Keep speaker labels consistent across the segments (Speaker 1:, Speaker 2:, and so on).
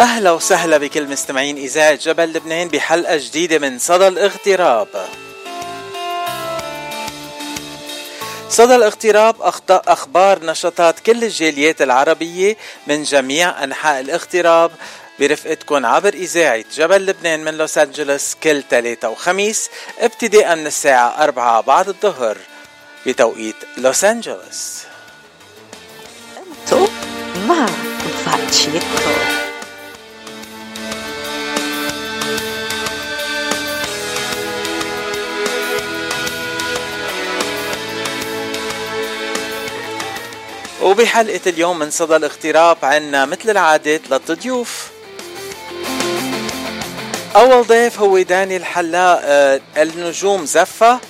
Speaker 1: أهلا وسهلا بكل مستمعين إذاعة جبل لبنان بحلقة جديدة من صدى الاغتراب. صدى الاغتراب أخبار نشاطات كل الجاليات العربية من جميع أنحاء الاغتراب. برفقتكم عبر إذاعة جبل لبنان من لوس أنجلوس كل ثلاثة وخميس ابتداء من الساعة أربعة بعد الظهر بتوقيت لوس أنجلوس.
Speaker 2: مع فاتشيتو
Speaker 1: وبحلقة اليوم من صدى الاغتراب عنا مثل العادة ثلاث ضيوف أول ضيف هو داني الحلاق آه، النجوم زفة.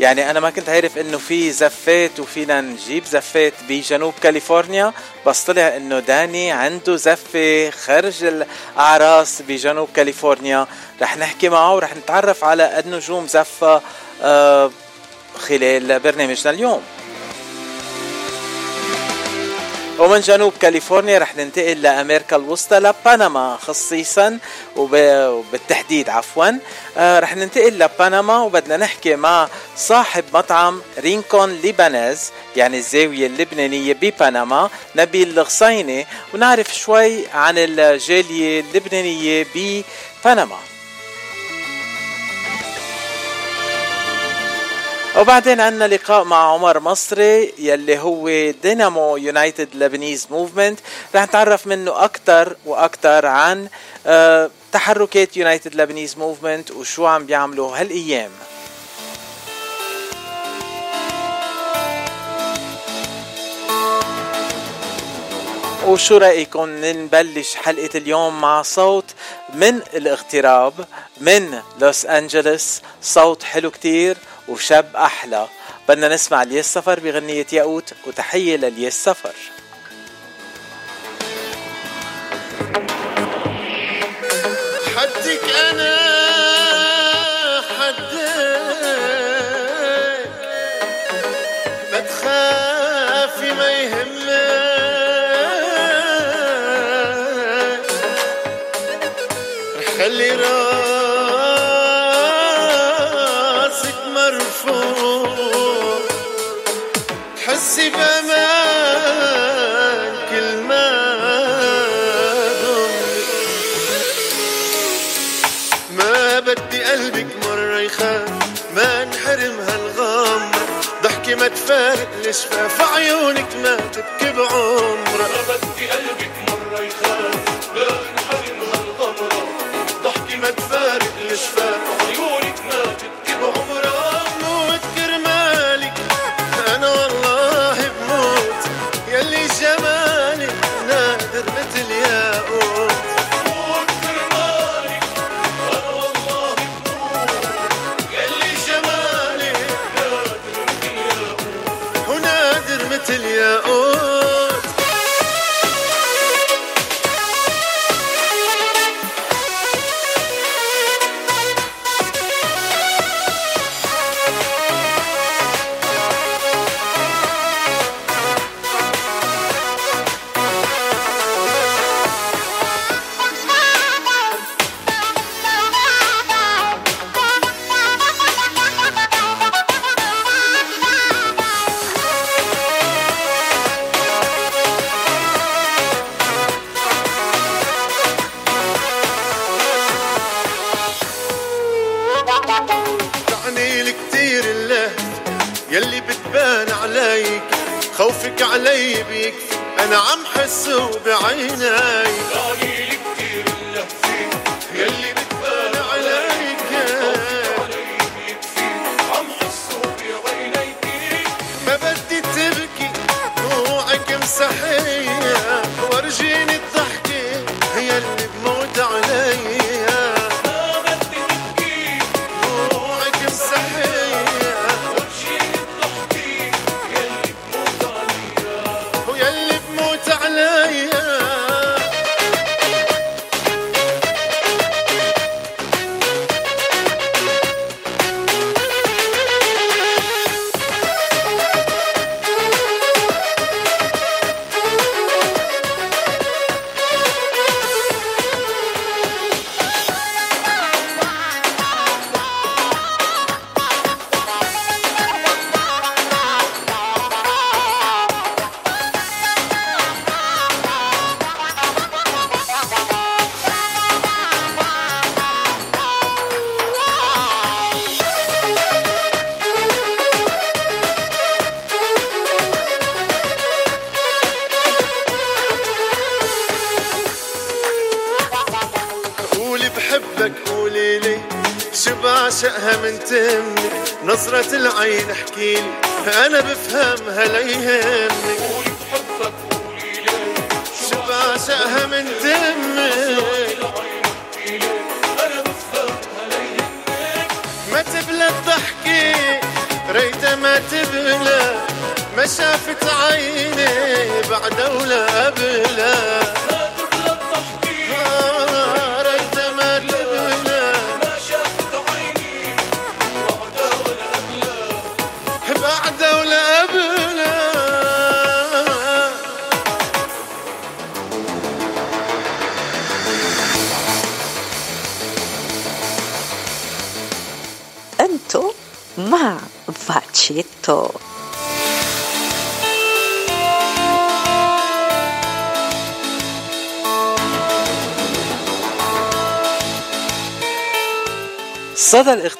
Speaker 1: يعني أنا ما كنت عارف إنه في زفات وفينا نجيب زفات بجنوب كاليفورنيا بس طلع إنه داني عنده زفة خارج الأعراس بجنوب كاليفورنيا. رح نحكي معه ورح نتعرف على النجوم زفة آه، خلال برنامجنا اليوم. ومن جنوب كاليفورنيا رح ننتقل لأمريكا الوسطى لبنما خصيصا وبالتحديد عفوا. آه رح ننتقل لبنما وبدنا نحكي مع صاحب مطعم Rincón Libanés يعني الزاوية اللبنانية ببنما نبيل الغصيني. ونعرف شوي عن الجالية اللبنانية ببنما. وبعدين عندنا لقاء مع عمر مصري يلي هو دينامو United Lebanese Movement رح نتعرف منه أكثر وأكثر عن آه، تحركات United Lebanese Movement وشو عم بيعملوا هالأيام. وشو رأيكم نبلش حلقة اليوم مع صوت من الاغتراب من لوس انجلوس صوت حلو كتير. وشاب أحلى. بدنا نسمع الياس سفر بغنية ياقوت وتحية للياس سفر
Speaker 3: حدك أنا تفارق الشفاف عيونك ما تبكي بعمرة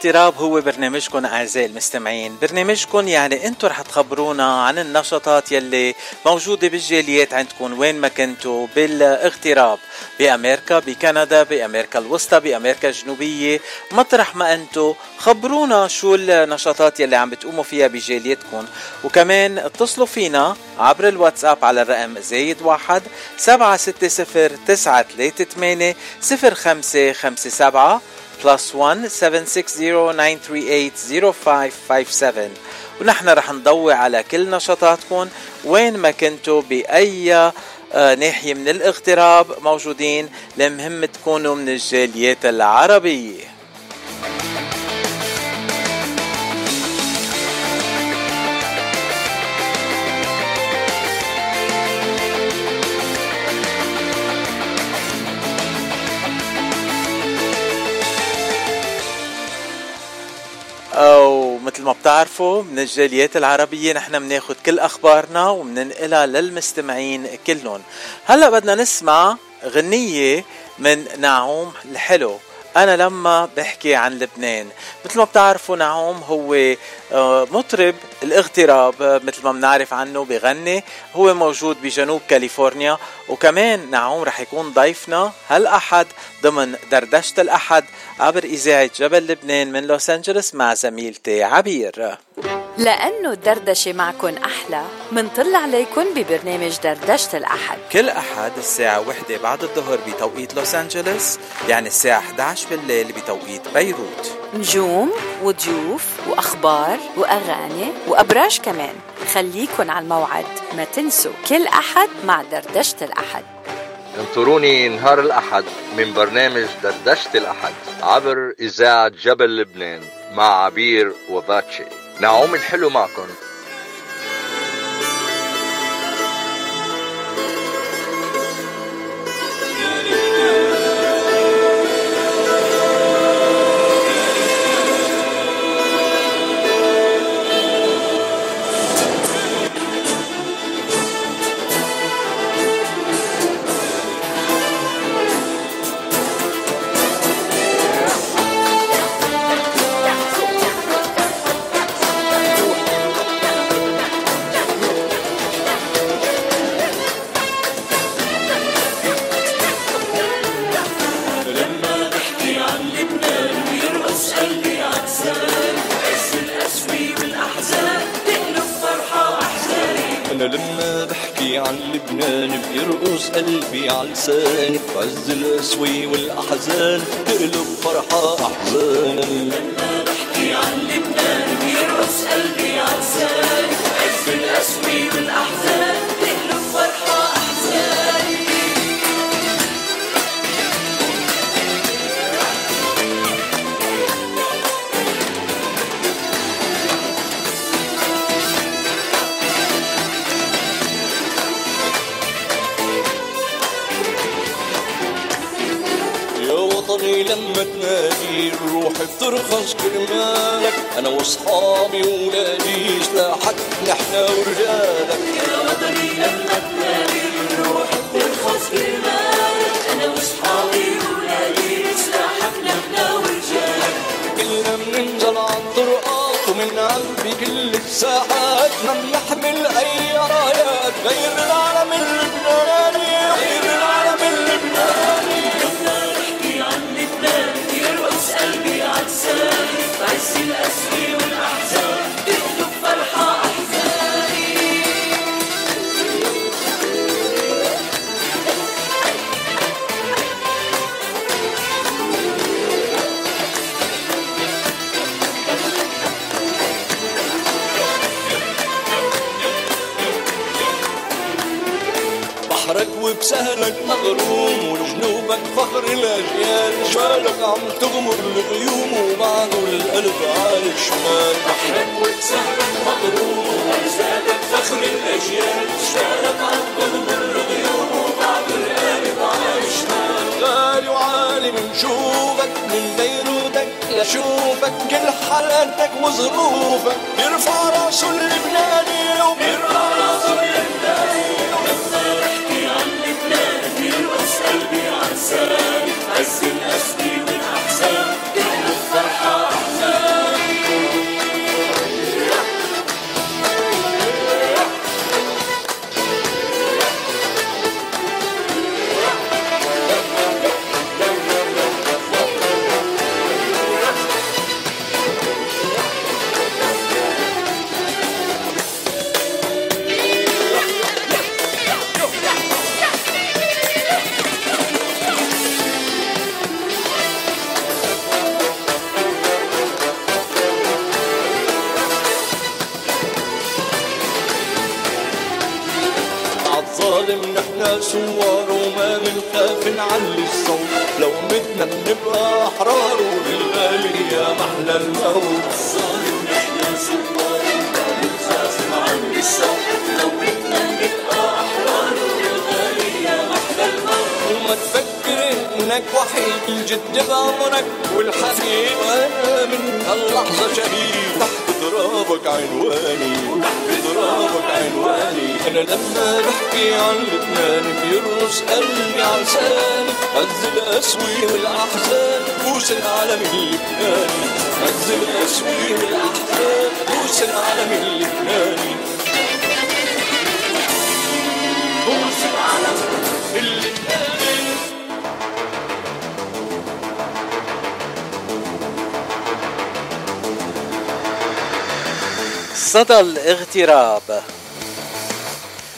Speaker 1: الاغتراب هو برنامجكم أعزائي المستمعين، برنامجكم يعني أنتم رح تخبرونا عن النشاطات يلي موجودة بالجاليات عندكم وين ما كنتوا بالاغتراب بأمريكا، بكندا، بأمريكا الوسطى، بأمريكا الجنوبية، مطرح ما أنتم خبرونا شو النشاطات يلي عم بتقوموا فيها بجاليتكم، وكمان اتصلوا فينا عبر الواتساب على الرقم زايد واحد سبعة ستة صفر تسعة ثلاثة ثمانية صفر خمسة خمسة سبعة. Plus 1 760 ونحن رح نضوي على كل نشاطاتكم. وين ما كنتوا بأي آه، ناحية من الاغتراب موجودين المهم تكونوا من الجاليات العربية. بتعرفوا من الجاليات العربية نحن بناخد كل أخبارنا وبننقلها للمستمعين كلهم. هلأ بدنا نسمع غنية من نعوم الحلو. أنا لما بحكي عن لبنان مثل ما بتعرفوا نعوم هو آه، مطرب الاغتراب آه، مثل ما بنعرف عنه بغني. هو موجود بجنوب كاليفورنيا وكمان نعوم رح يكون ضيفنا هالأحد ضمن دردشة الأحد عبر إذاعة جبل لبنان من لوس أنجلوس مع زميلتي عبير.
Speaker 4: لأنه الدردشة معكن أحلى منطل عليكم ببرنامج دردشة الأحد.
Speaker 1: كل أحد الساعة وحدة بعد الظهر بتوقيت لوس أنجلوس يعني الساعة 11 بالليل بتوقيت بيروت.
Speaker 4: نجوم وضيوف وأخبار وأغاني وأبراج كمان. خليكن على الموعد. ما تنسوا كل أحد مع دردشة الأحد.
Speaker 5: انطروني نهار الأحد من برنامج دردشة الأحد عبر إذاعة جبل لبنان مع عبير وباتشي. نعوم الحلو معكم
Speaker 6: لساني عز الاسوي والأحزان تقلب فرحة أحزان. عم تغمر الغيوم وبعده القلب عايش مال
Speaker 7: بحرك وتسهرك مضروب وزادك فخر الأجيال شمالك عم تغمر الغيوم وبعد القلب عايش
Speaker 6: غالي وعالي من شوفك من بيروتك لشوفك كل حالاتك وظروفك. بيرفع راسه اللبناني وبيرفع راسه اللبناني
Speaker 7: لما بحكي عن لبنان بيرقص قلبي عز الاسدي والاحزان كل الفرحه
Speaker 6: الجد بعمرك والحبيب أنا من هاللحظة شهيد تحت ترابك عنواني تحت ترابك عنواني. أنا لما بحكي عن لبنان بيرقص قلبي عن لساني. هز الاسوي والاحزان بوس العالم اللبناني هز الاسوي والاحزان بوس العالم اللبناني
Speaker 1: صدى الاغتراب.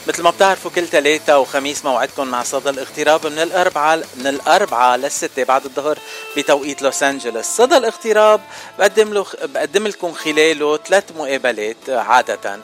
Speaker 1: مثل ما بتعرفوا كل ثلاثة وخميس موعدكم مع صدى الاغتراب من الأربعة من الأربعة للستة بعد الظهر بتوقيت لوس أنجلوس. صدى الاغتراب بقدم له بقدم لكم خلاله ثلاث مقابلات عادة.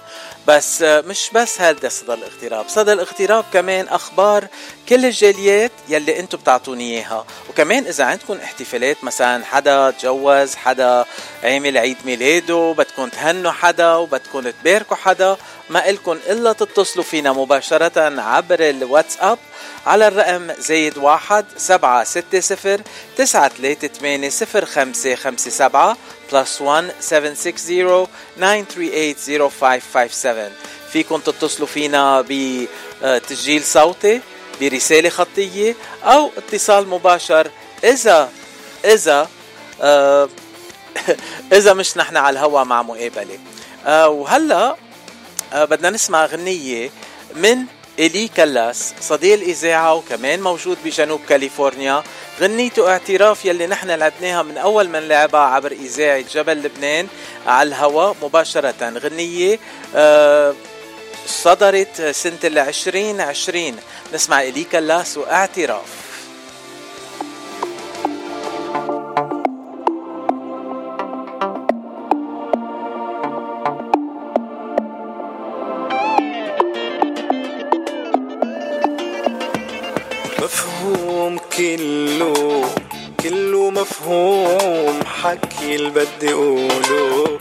Speaker 1: بس مش بس هذا صدى الاغتراب صدى الاغتراب كمان أخبار كل الجاليات يلي أنتم بتعطوني اياها. وكمان إذا عندكم احتفالات مثلا حدا تجوز حدا عامل عيد ميلاده بدكم تهنوا حدا وبدكم تباركوا حدا ما إلكن إلا تتصلوا فينا مباشرة عبر الواتساب على الرقم زايد واحد سبعة ستة صفر تسعة ثلاثة ثمانية صفر خمسة خمسة سبعة plus one seven six zero nine three eight zero five five seven فيكم تتصلوا فينا بتسجيل صوتي برسالة خطية أو اتصال مباشر إذا إذا آه إذا مش نحن على الهوا مع مقابلة. آه وهلأ آه بدنا نسمع غنية من إلي كلاس صديق الإذاعة وكمان موجود بجنوب كاليفورنيا. غنيته اعتراف يلي نحن لعبناها من أول من لعبها عبر إذاعة جبل لبنان على الهواء مباشرة. غنية آه صدرت سنة العشرين عشرين. نسمع إلي كلاس واعتراف.
Speaker 8: مفهوم كله كله مفهوم حكي اللي بدي اقوله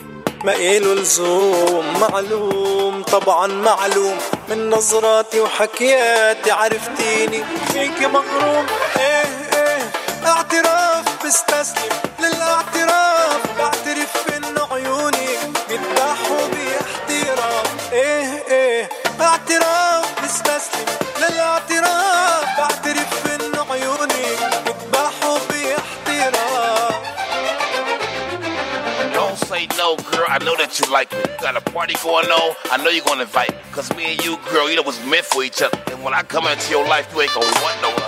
Speaker 8: ما إله لزوم معلوم طبعا معلوم. من نظراتي وحكياتي عرفتيني. فيك مغروم. إيه إيه. اعتراف بستسلم. للاعتراف بعترف إنه عيوني بيذبحوا باحتراف إيه إيه. اعتراف بستسلم. للاعتراف
Speaker 9: I know that you like me. Got a party going on. I know you're gonna invite me. Cause me and you, girl, you know was meant for each other. And when I come into your life, you ain't gonna want no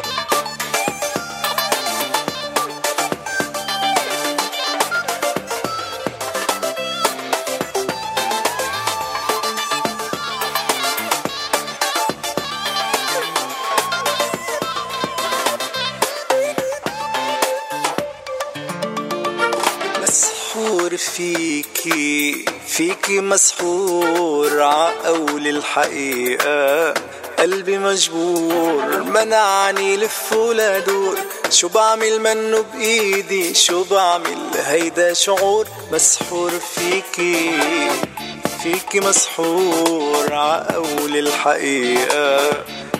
Speaker 8: فيكي فيكي مسحور عقول الحقيقة. قلبي مجبور منعني لف ولا دور شو بعمل منه بإيدي؟ شو بعمل؟ هيدا شعور مسحور فيكي. فيكي مسحور عقول الحقيقة.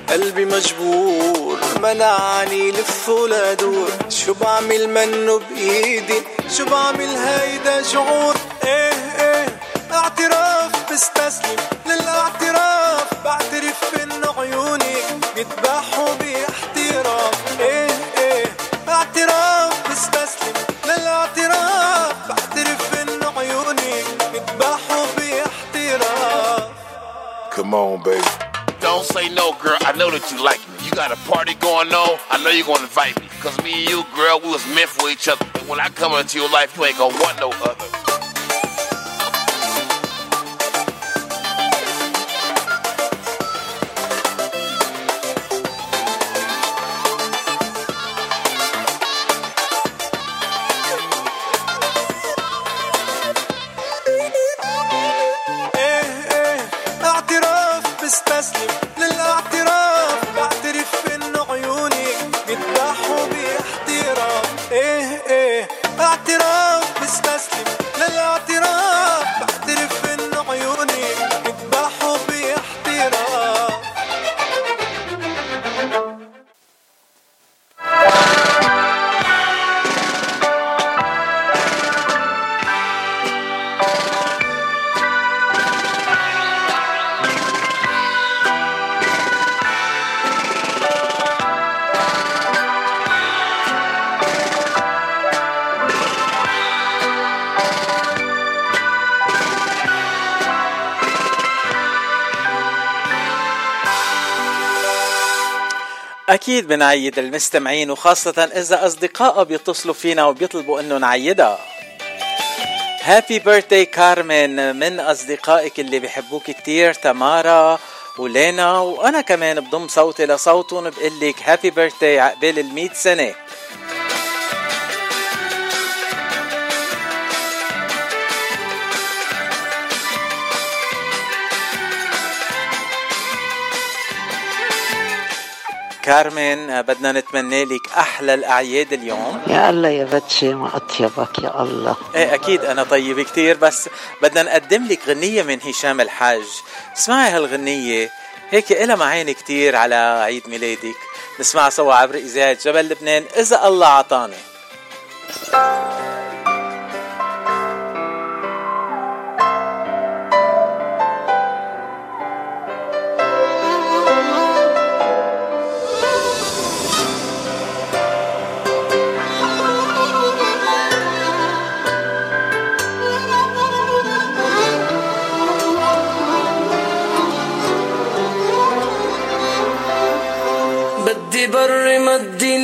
Speaker 8: قلبي مجبور منعني لف ولا دور شو بعمل منه بإيدي؟ شو بعمل هيدا شعور ايه ايه اعتراف بستسلم للاعتراف بعترف انه عيونك بيذبحوا باحتراف ايه ايه اعتراف بستسلم للاعتراف بعترف انه عيونك بيذبحوا باحتراف
Speaker 9: Come on, baby. Don't say no, girl. I know that you like me. You got a party going on. I know you're gonna invite me. Cause me and you, girl, we was meant for each other. And when I come into your life, you ain't gonna want no other.
Speaker 10: أكيد بنعيد المستمعين وخاصة إذا أصدقائها بيتصلوا فينا وبيطلبوا إنه نعيدها. happy birthday كارمن من أصدقائك اللي بيحبوك كتير تمارا ولينا. وأنا كمان بضم صوتي لصوتهم بقول لك happy birthday عقبال المية سنة. كارمن آه، بدنا نتمنى لك أحلى الأعياد اليوم.
Speaker 2: يا الله يا بتشي ما أطيبك يا الله.
Speaker 10: إيه أكيد أنا طيب كتير بس بدنا نقدم لك غنية من هشام الحاج. اسمعي هالغنية هيك إلها معاني كتير على عيد ميلادك. نسمعها سوا عبر إذاعة جبل لبنان إذا الله عطاني de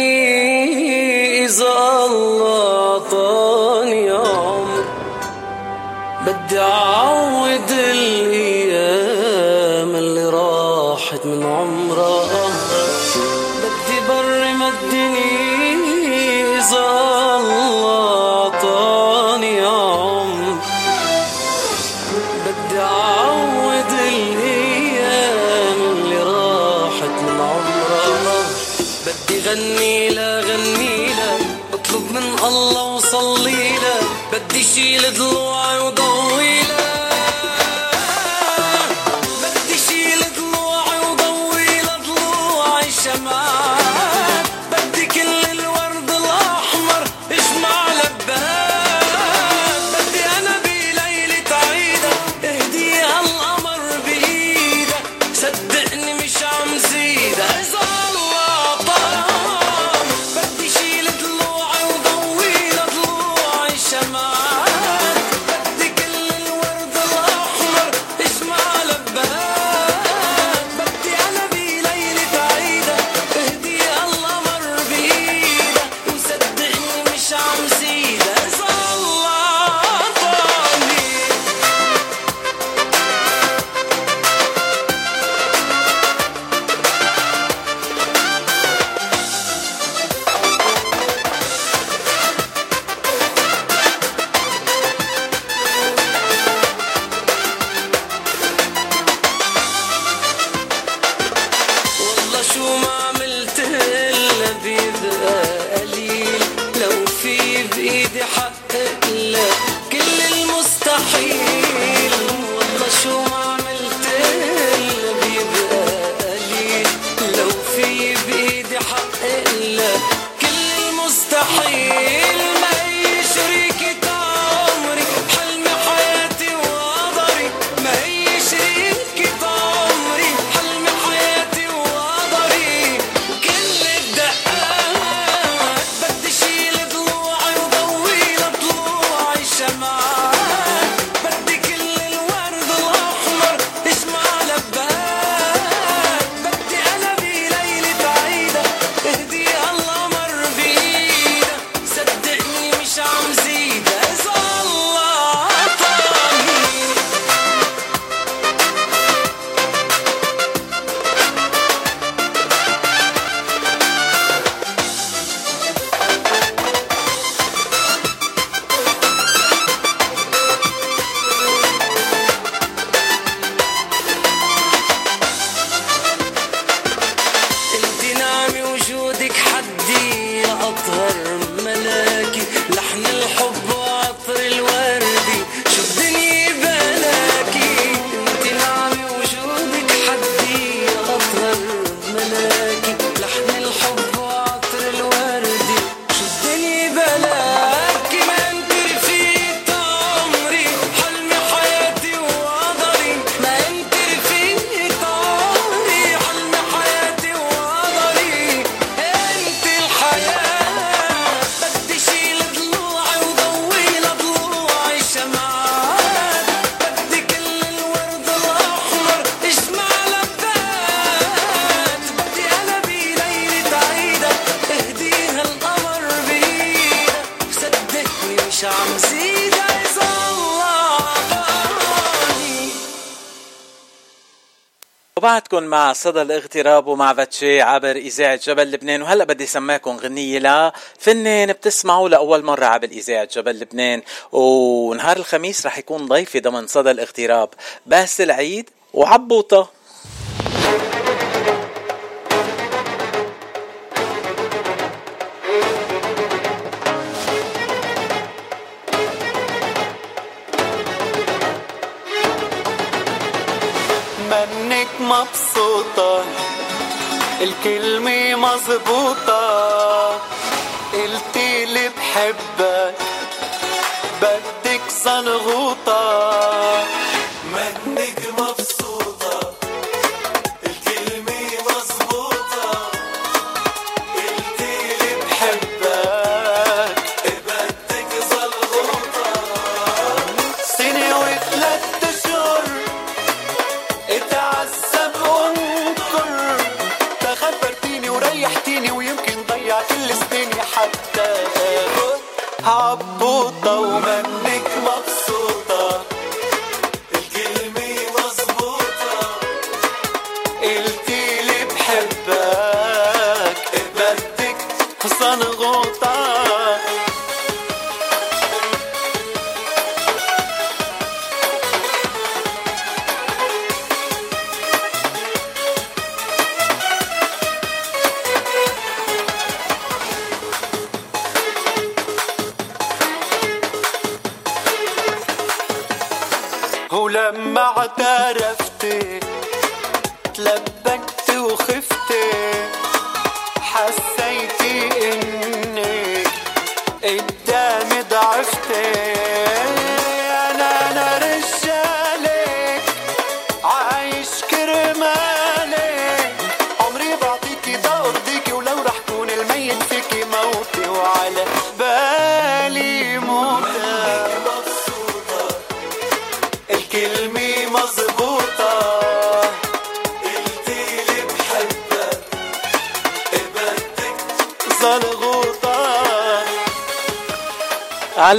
Speaker 1: رجعتكم مع صدى الاغتراب ومع باتشي عبر إذاعة جبل لبنان. وهلا بدي سماكم غنية لفنان بتسمعوا لأول مرة عبر إذاعة جبل لبنان. ونهار الخميس رح يكون ضيفي ضمن صدى الاغتراب باسل عيد
Speaker 11: وعبوطة. الكلمة مظبوطة. قلتي لي بحبك. بدك صنغوطة.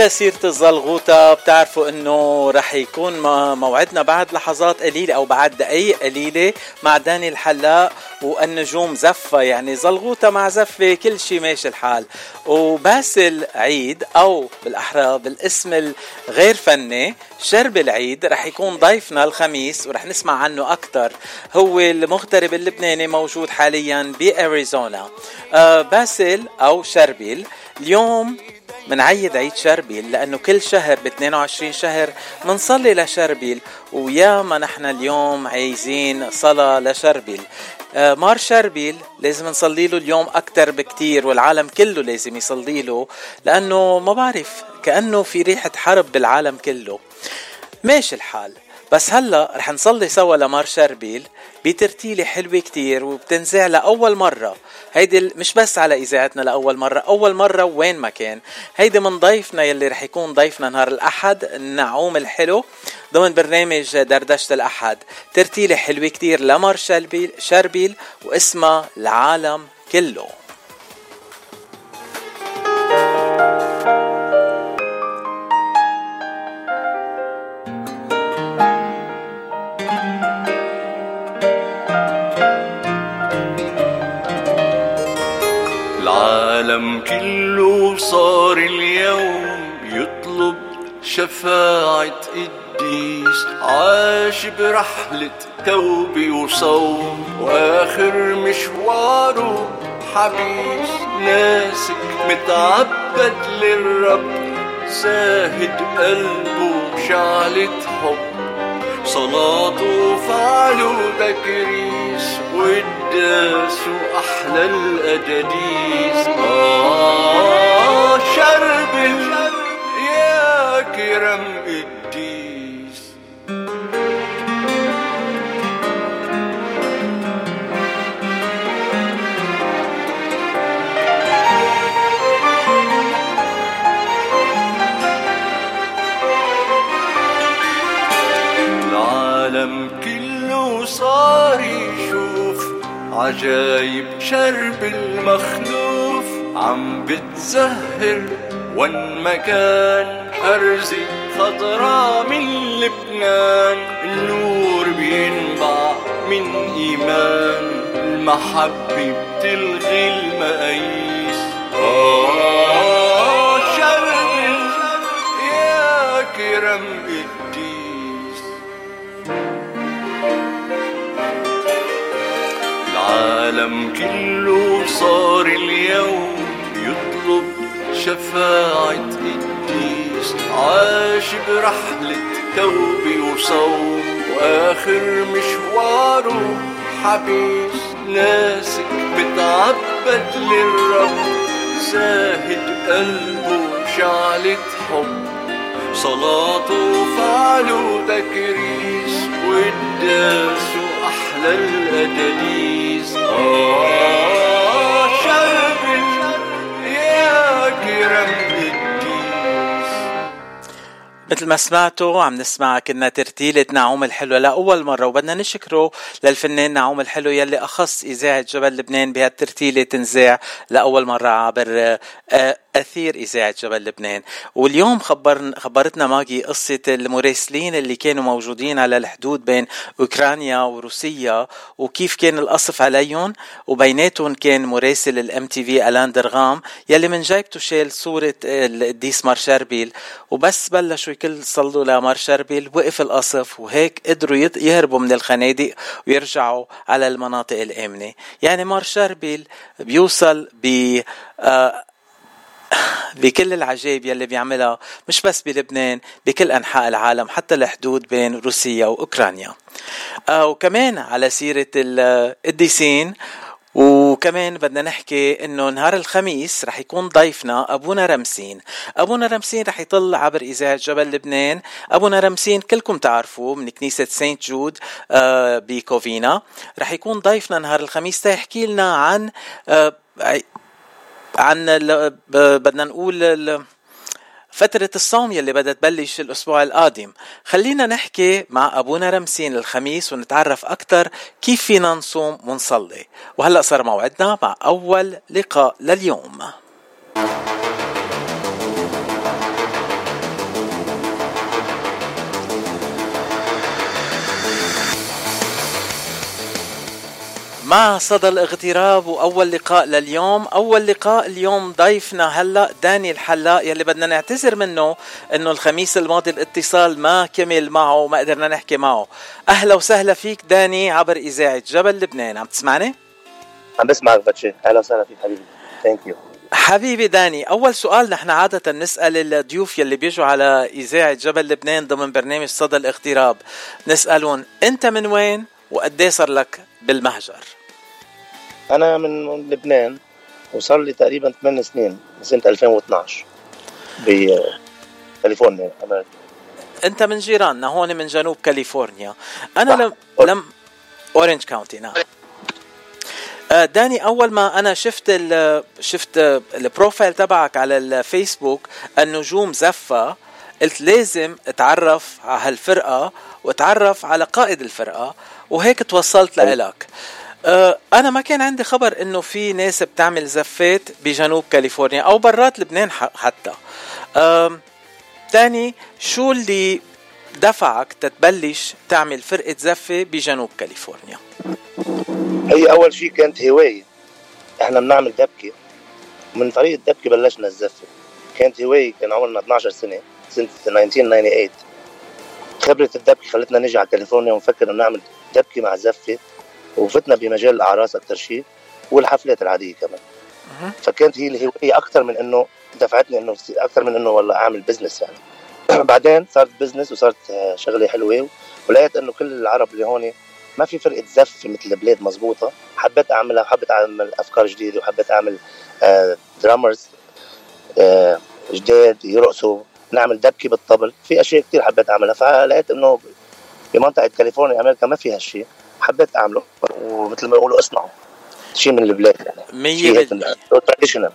Speaker 1: على سيرة الزلغوطة بتعرفوا إنه رح يكون موعدنا بعد لحظات قليلة أو بعد دقايق قليلة مع داني الحلاق والنجوم زفة يعني زلغوطة مع زفة كل شي ماشي الحال. وباسل عيد أو بالأحرى بالاسم الغير فني شرب العيد رح يكون ضيفنا الخميس ورح نسمع عنه أكثر هو المغترب اللبناني موجود حاليا بأريزونا. آه باسل أو شربيل اليوم منعيد عيد شربيل لأنه كل شهر ب 22 شهر منصلي لشربيل وياما نحن اليوم عايزين صلاة لشربيل. آه، مار شربيل لازم نصلي له اليوم أكتر بكتير والعالم كله لازم يصلي له لأنه ما بعرف كأنه في ريحة حرب بالعالم كله. ماشي الحال. بس هلا رح نصلي سوا لمار شربيل بترتيلة حلوة كتير وبتنزع لأول مرة. هيدي مش بس على إذاعتنا لأول مرة أول مرة وين ما كان. هيدي من ضيفنا يلي رح يكون ضيفنا نهار الأحد النعوم الحلو ضمن برنامج دردشة الأحد. ترتيلة حلوة كتير لمار شربيل, شربيل واسمها العالم كله.
Speaker 12: العالم كله صار اليوم يطلب شفاعة قديس عاش برحلة توبة وصوم. وآخر مشواره حبيس ناسك متعبد للرب زاهد قلبه شعلة حب. صلاته وفعله تكريس والداس وأحلى الأجاديس آه شرب يا كرم قديس عجايب شرب المخلوف عم بتزهر وين مكان أرزي خضرا من لبنان. النور بينبع من إيمان المحبة بتلغي المقاييس. العالم كله صار اليوم يطلب شفاعة قديس عاش برحلة توبة وصوم وآخر مشواره حبيس. ناسك بتعبد للرب زاهد قلبه شعلة حب. صلاته وفعله تكريس والداس وأحلى الأداليس آه شرب يا كرم
Speaker 1: مثل ما سمعتوا عم نسمع كنا ترتيلة نعوم الحلو لأول مرة وبدنا نشكره للفنان نعوم الحلو يلي أخص إذاعة جبل لبنان بهالترتيلة تنزاع لأول مرة عبر أثير إذاعة جبل لبنان. واليوم خبر خبرتنا ماجي قصة المراسلين اللي كانوا موجودين على الحدود بين أوكرانيا وروسيا وكيف كان القصف عليهم. وبيناتهم كان مراسل الام تي في ألان درغام يلي من جايبته شال صورة القديس مار شربيل وبس بلشوا الكل صلوا لمار شربيل وقف القصف وهيك قدروا يهربوا من الخنادق ويرجعوا على المناطق الآمنة. يعني مار شربيل بيوصل ب آه، بكل العجائب يلي بيعملها مش بس بلبنان بكل أنحاء العالم حتى الحدود بين روسيا وأوكرانيا. آه وكمان على سيرة القديسين وكمان بدنا نحكي إنه نهار الخميس رح يكون ضيفنا أبونا رمسين. أبونا رمسين رح يطل عبر إذاعة جبل لبنان. أبونا رمسين كلكم تعرفوه من كنيسة سانت جود آه بكوفينا. رح يكون ضيفنا نهار الخميس. تيحكي لنا عن آه عن بدنا نقول فترة الصوم يلي بدها تبلش الأسبوع القادم. خلينا نحكي مع أبونا رمسين الخميس ونتعرف أكثر كيف فينا نصوم ونصلي. وهلأ صار موعدنا مع أول لقاء لليوم. مع صدى الاغتراب وأول لقاء لليوم؟ أول لقاء اليوم ضيفنا هلأ داني الحلاق يلي بدنا نعتذر منه إنه الخميس الماضي الاتصال ما كمل معه وما قدرنا نحكي معه. أهلا وسهلا فيك داني عبر إذاعة جبل لبنان عم تسمعني؟
Speaker 13: عم بسمعك باتشي أهلا وسهلا فيك حبيبي. thank you
Speaker 1: حبيبي داني أول سؤال نحن عادة نسأل الضيوف يلي بيجوا على إذاعة جبل لبنان ضمن برنامج صدى الاغتراب. نسألهم أنت من وين وقد صار لك بالمهجر؟
Speaker 13: أنا من لبنان وصار لي تقريبا 8 سنين من سنه 2012 بكاليفورنيا أمريكا
Speaker 1: أنت من جيراننا هون من جنوب كاليفورنيا. أنا لم لم Orange County نعم. آه، داني أول ما أنا شفت ال شفت ال profile تبعك على الفيسبوك النجوم زفة قلت لازم أتعرف على هالفرقة وأتعرف على قائد الفرقة وهيك توصلت لإلك. أنا ما كان عندي خبر إنه في ناس بتعمل زفات بجنوب كاليفورنيا أو برات لبنان حتى. تاني شو اللي دفعك تتبلش تعمل فرقة زفة بجنوب كاليفورنيا؟
Speaker 13: هي أول شيء كانت هواية. إحنا بنعمل دبكة. من فريق الدبكة بلشنا الزفة. كانت هواية كان عمرنا 12 سنة سنة 1998 خبرة الدبكة خلتنا نجي على كاليفورنيا ونفكر نعمل دبكة مع زفة. وفتنا بمجال الأعراس أكثر شيء والحفلات العادية كمان. فكانت هي الهواية أكثر من إنه دفعتني إنه أكثر من إنه والله أعمل business يعني. بعدين صارت business وصارت شغلة حلوة ولقيت إنه كل العرب اللي هون ما في فرقة زف مثل البلاد مزبوطة. حبيت أعملها وحبيت أعمل أفكار جديدة وحبيت أعمل drummers آه، آه، جداد يرقصوا نعمل دبكة بالطبل. في أشياء كثير حبيت أعملها. فلقيت إنه بمنطقة كاليفورنيا أمريكا ما في هالشيء. حبيت أعمله. ومثل ما يقولوا اصنعه. شيء من البلاد
Speaker 1: يعني. 100%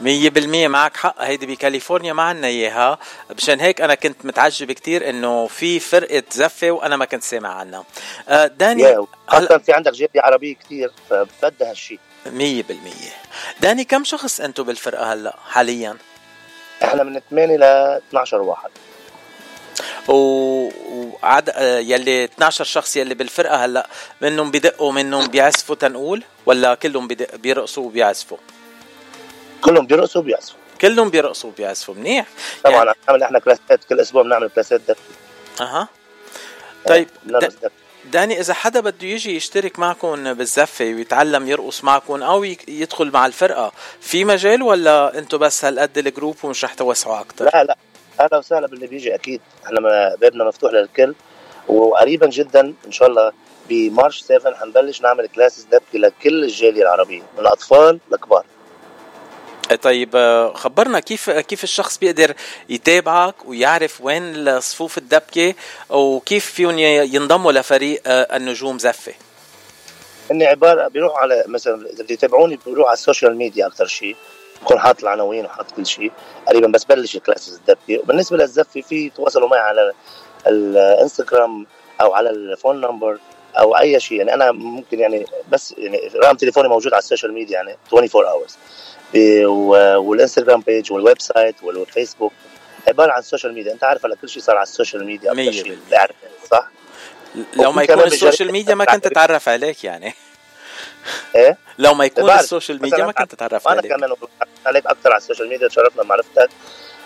Speaker 1: مية بالمية معك حق. هيدي بكاليفورنيا ما عنا إياها. مشان هيك أنا كنت متعجب كتير إنه في فرقة زفة وأنا ما كنت سامع عنها.
Speaker 13: آه داني خاصة في عندك جالية عربية كتير فبدها هالشيء
Speaker 1: مية بالمية. داني كم شخص انتو بالفرقة هلأ حاليا؟
Speaker 13: إحنا من 8 ل 12 واحد.
Speaker 1: وعد آه، يلي 12 شخص يلي بالفرقة هلأ منهم بدقوا منهم بيعزفوا تنقول؟ ولا كلهم بدق بيرقصوا وبيعزفوا؟
Speaker 13: كلهم بيرقصوا وبيعزفوا.
Speaker 1: كلهم بيرقصوا وبيعزفوا منيح؟
Speaker 13: طبعا يعني... بنعمل إحنا كلاسات كل أسبوع بنعمل كلاسات دفي
Speaker 1: أها. طيب داني إذا حدا بده يجي يشترك معكم بالزفة ويتعلم يرقص معكم أو يدخل مع الفرقة في مجال ولا أنتم بس هالقد ال group ومش رح توسعوا أكثر
Speaker 13: لا لا. أهلا وسهلا باللي بيجي أكيد. إحنا بابنا مفتوح للكل. وقريبا جدا إن شاء الله ب March 7 حنبلش نعمل classes دبكة لكل الجالية العربية من اطفال لكبار.
Speaker 1: طيب آه، خبرنا كيف كيف الشخص بيقدر يتابعك ويعرف وين صفوف الدبكة وكيف فيهم ينضموا لفريق آه، النجوم زفة؟
Speaker 13: إني عباره بيروحوا على مثلا إذا بده يتابعوني بيروحوا على ال social media أكثر شيء. بكون حاط العناوين وحاط كل شيء. قريبا بس بلش classes الدبكه وبالنسبة للزفه في تواصلوا معي على الإنستغرام أو على ال phone number أو أي شيء. يعني أنا ممكن يعني بس يعني رقم تليفوني موجود على ال social media يعني 24 hours والإنستغرام page وال website والفيسبوك عبارة عن ال social media أنت عارف هلا كل شيء صار على ال social media أكثر شيء صح؟
Speaker 1: لو ما يكون ال social media ما كنت تتعرف عليك يعني.
Speaker 13: إيه؟
Speaker 1: لو ما يكون ال social media ما كنت عليك.
Speaker 13: أنا كمان عليك أكثر على ال social media تشرفنا بمعرفتك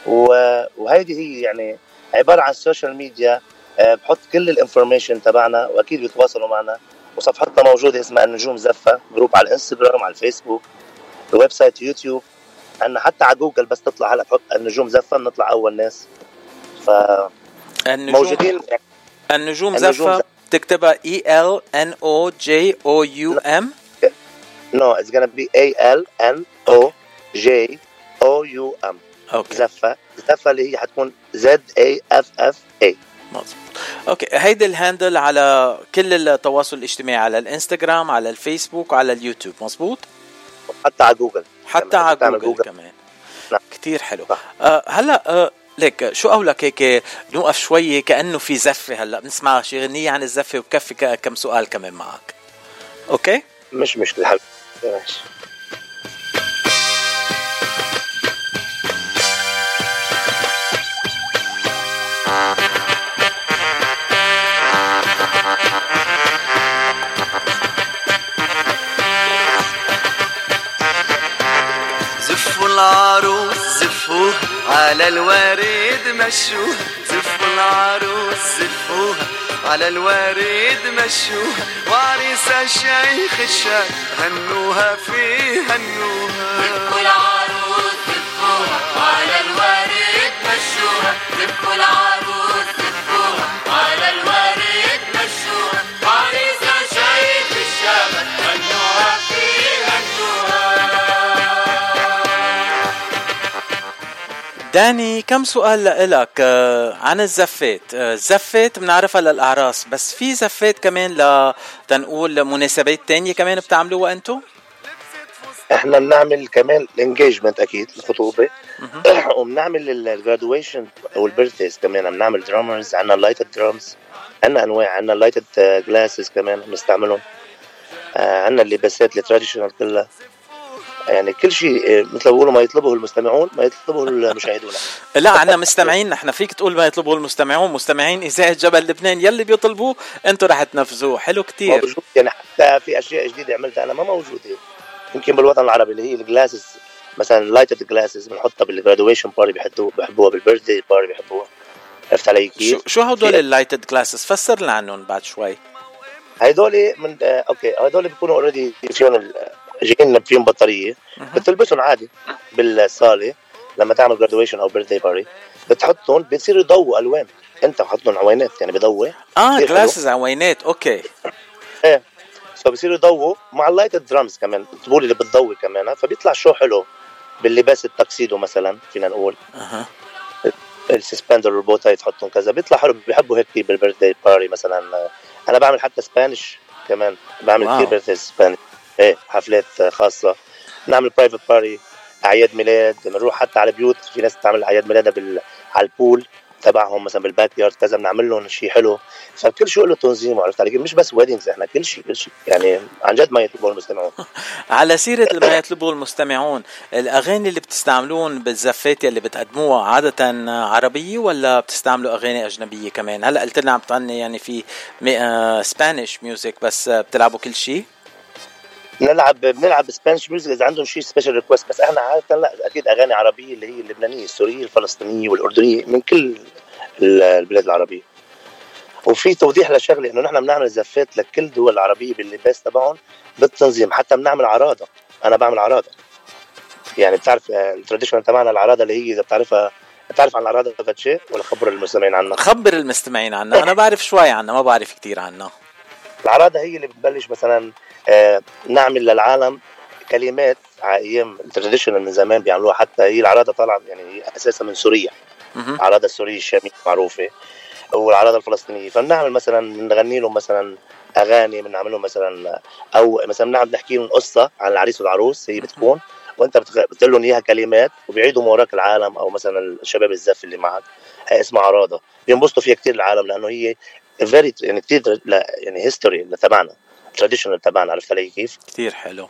Speaker 13: وهيدي هي يعني عبارة عن ال social media آه، بحط كل ال information تبعنا وأكيد بيتواصلوا معنا. وصفحتنا موجودة اسمها النجوم زفة group على الإنستغرام على الفيسبوك website يوتيوب. عندنا حتى على جوجل بس تطلع هلا تحط النجوم زفة بنطلع أول ناس. ف
Speaker 1: النجوم موجودين. النجوم زفة تكتبها E L N O J O U M
Speaker 13: no it's gonna be E L N O J O U M okay زفه زفه اللي هي حتكون Z A F F A
Speaker 1: مظبوط. okay هيدي ال handle على كل التواصل الاجتماعي على الإنستغرام على الفيسبوك وعلى اليوتيوب. مظبوط؟
Speaker 13: حتى على جوجل
Speaker 1: حتى على جوجل, جوجل. كمان. نعم. كثير حلو. آه هلا آه ليك شو قولك هيك؟ نوقف شوي كأنه في زفة هلا. بنسمع شي غنية عن الزفة وبكفي كم سؤال كمان معك. okay
Speaker 13: مش مشكلة حبيبي. ماشي
Speaker 8: العروس زفوها على الوريد مشوها زفوا العروس زفوها على الوريد مشوها وعريس الشيخ الشاب هنوها في هنوها.
Speaker 7: كل عروس تبكوها وعلى الوريد مشوها تبكو العروض
Speaker 1: داني كم سؤال لإلك آه، عن الزفات. آه، الزفات بنعرفها للأعراس بس في زفات كمان ل تنقول مناسبات تانية كمان بتعملوها انتو
Speaker 13: إحنا بنعمل كمان ال engagement أكيد الخطوبه وبنعمل ال graduation أو ال birthdays كمان. بنعمل drummers عندنا lighted drums عندنا أنواع عندنا lighted glasses كمان بنستعملهم. آه، عندنا اللباسات ال traditional كلها. يعني كل شيء آه، مثل ما بيقولوا ما يطلبه المستمعون ما يطلبه المشاهدون.
Speaker 1: لا عنا مستمعين نحن فيك تقول ما يطلبه المستمعون مستمعين إذاعة جبل لبنان يلي بيطلبوه انتو رح تنفذوه. حلو كتير.
Speaker 13: موجود يعني حتى في أشياء جديدة عملتها أنا ما موجودة. يمكن بالوطن العربي اللي هي ال glasses مثلا lighted glasses بنحطها بال graduation party بيحطوها بيحبوها بال birthday party بيحبوها. عرفت علي كيف؟
Speaker 1: شو هدول ال lighted glasses فسر لنا عنهم بعد شوي.
Speaker 13: هدول من آه okay هدول بيكونوا already فيهم جايين فيهم بطارية بتلبسهم عادي بالصالة لما تعمل graduation أو birthday party بتحطهم بتصيروا يضووا ألوان. أنت حطهم عوينات يعني بضوي آه.
Speaker 1: glasses عوينات okay.
Speaker 13: إيه. فبصيروا يضووا مع ال lighted drums كمان الطبول اللي بتضوي كمان فبيطلع show حلو. باللباس التكسيدو مثلا فينا نقول.
Speaker 1: أها.
Speaker 13: ال suspender وال bow tie تحطهم كذا بيطلع حلو بيحبوا هيك بال birthday party مثلا. أنا بعمل حتى Spanish كمان بعمل. كثير birthday Spanish إيه حفلات خاصة. نعمل private party أعياد ميلاد بنروح حتى على بيوت. في ناس بتعمل أعياد ميلادها بال... على ال pool تبعهم مثلا بال backyard كذا بنعمل لهم شيء حلو. فكل شيء له تنظيم عرفت علي؟ مش بس weddings إحنا كل شيء كل شيء. يعني عن جد ما يطلبوا المستمعون.
Speaker 1: على سيرة ما يطلبه المستمعون الأغاني اللي بتستعملون بالزفات اللي بتقدموها عادة عربية ولا بتستعملوا أغاني أجنبية كمان؟ هلأ قلت لنا عم تغني يعني في Spanish music بس آه، بتلعبوا كل شيء؟
Speaker 13: بنلعب بنلعب Spanish music إذا عندهم شيء special request بس إحنا عادة لا أكيد أغاني عربية اللي هي اللبنانية السورية الفلسطينية والأردنية من كل ال- البلاد العربية. وفي توضيح لشغلة إنه نحن بنعمل زفات لكل دول العربية باللباس تبعهم بالتنظيم حتى بنعمل عراضة. أنا بعمل عراضة. يعني بتعرف آه، ال traditional تبعنا العراضة اللي هي إذا بتعرفها بتعرف عن العراضة فتشي ولا خبر المستمعين عنها
Speaker 1: خبر المستمعين عنها أنا بعرف شوي عنها ما بعرف كتير عنها
Speaker 13: العراضة هي اللي بتبلش مثلا نعمل للعالم كلمات على أيام التراديشنال من زمان بيعملوها. حتى هي العراضه طالعة يعني هي أساسا من سوريا. العراضه السورية الشامية معروفة والعراضه الفلسطينية. فبنعمل مثلا بنغني لهم مثلا أغاني بنعمل لهم مثلا أو مثلا بنعمل نحكي لهم قصة عن العريس والعروس هي بتكون وأنت بتقول لهم إياها كلمات وبيعيدوا من وراك العالم أو مثلا الشباب الزف اللي معك. هي اسمها عراضه بينبسطوا فيها كثير العالم لأنه هي very يعني كثير يعني history تبعنا traditional تبعنا عرفت علي كيف؟
Speaker 1: كتير حلو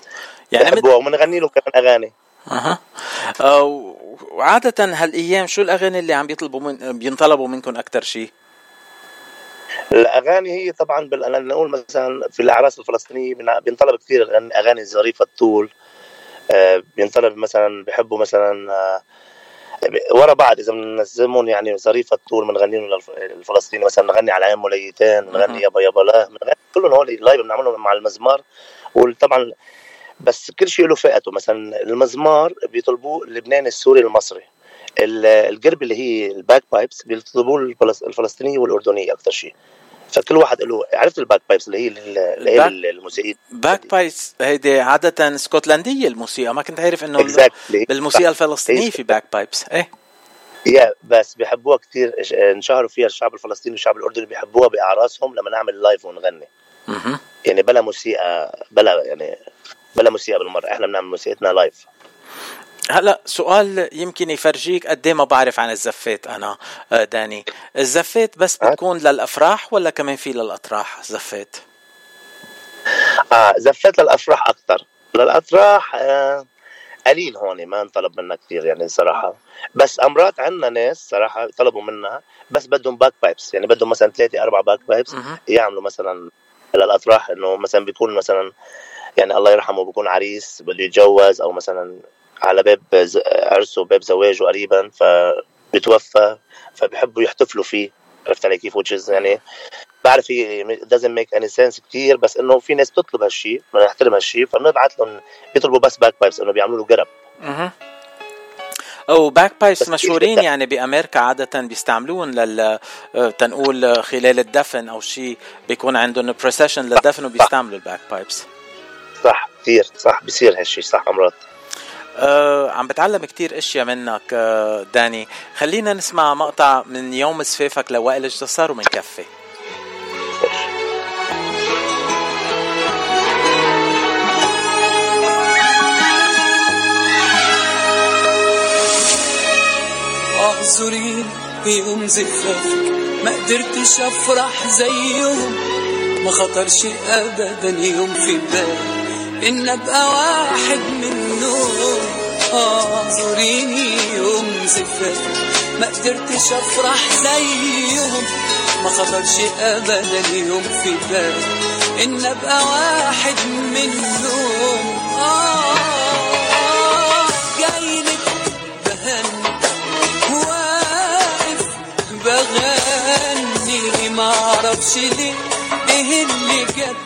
Speaker 1: يعني
Speaker 13: يعني
Speaker 1: مت...
Speaker 13: بحبوها وبنغني لهم كمان أغاني
Speaker 1: أها. آه، وعادة هالأيام شو الأغاني اللي عم بيطلبوا من بينطلبوا منكم أكتر شيء
Speaker 13: الأغاني هي طبعا بال... نقول مثلا في الأعراس الفلسطينية بن- بينطلب كثير أغاني ظريفه الطول آه، بينطلب مثلا بحبوا مثلا آه، ورا بعض إذا بننظمهم يعني ظريفه الطول بنغني لهم للف- الفلسطيني مثلا نغني على عين موليتين بنغني يابا يابا لا بنغني كلهم هول live بنعملهم مع المزمار. وطبعا بس كل شيء له فئته مثلا المزمار بيطلبوه اللبناني السوري المصري. ال- القرب اللي هي ال bagpipes بيطلبوه الفلس- الفلسطينية والأردنية أكثر شيء. فكل واحد له عرفت ال bagpipes اللي هي ال- اللي هي الموسيقى
Speaker 1: bagpipes هيدي عادة اسكتلندية الموسيقى ما كنت عارف إنه
Speaker 13: Exactly.
Speaker 1: بالموسيقى الفلسطينية في bagpipes. إيه.
Speaker 13: يا بس بيحبوها كثير انشهروا فيها الشعب الفلسطيني والشعب الأردني بيحبوها باعراسهم لما نعمل live ونغني. يعني بلا موسيقى بلا يعني بلا موسيقى بالمرة إحنا بنعمل موسيقتنا live
Speaker 1: هلا سؤال يمكن يفرجيك قد ما بعرف عن الزفات أنا آه، داني. الزفات بس بتكون للأفراح ولا كمان للأطراح زفات؟
Speaker 13: آه زفات للأفراح أكثر للافراح آه قليل هون ما انطلب منا كثير يعني صراحة. بس أمرات عندنا ناس صراحة طلبوا منها بس بدهم bagpipes يعني بدهم مثلا ثلاثة أربع
Speaker 1: bagpipes.
Speaker 13: يعملوا مثلا للافراح إنه مثلا بيكون مثلا يعني الله يرحمه بيكون عريس بده يتجوز أو مثلا على باب عرسه باب زواجه قريبا فبيتوفى فبيحبوا يحتفلوا فيه. عرفت علي كيف؟ which يعني بعرف هي doesn't make any sense كثير بس إنه في ناس بتطلب هالشيء بدنا نحترم هالشيء فبنبعث لهم بيطلبوا بس bagpipes إنه بيعملوا له قرب
Speaker 1: مهم. وباك بايبس
Speaker 13: بس
Speaker 1: مشهورين يعني بأمريكا عادة بيستعملون لل آه، تنقول خلال الدفن أو شيء بيكون عندهم procession للدفن وبيستعملوا ال bagpipes
Speaker 13: صح كثير صح بصير هالشيء صح أمرات
Speaker 1: آه عم بتعلم كتير إشياء منك آه داني. خلينا نسمع مقطع من يوم زفافك لوائل الجسار ومنكفي
Speaker 10: اعذرين يوم زفافك ما قدرتش أفرح زيهم. ما خطرش ابدا يوم في بالي. إن أبقى واحد منهم اعذريني يوم زفافك ما قدرتش أفرح زيهم. ما خطرش ابدا يوم في بالي إن أبقى واحد منهم. آه جايلك بهني واقف بغني. ما أعرفش ليه. إيه اللي جاب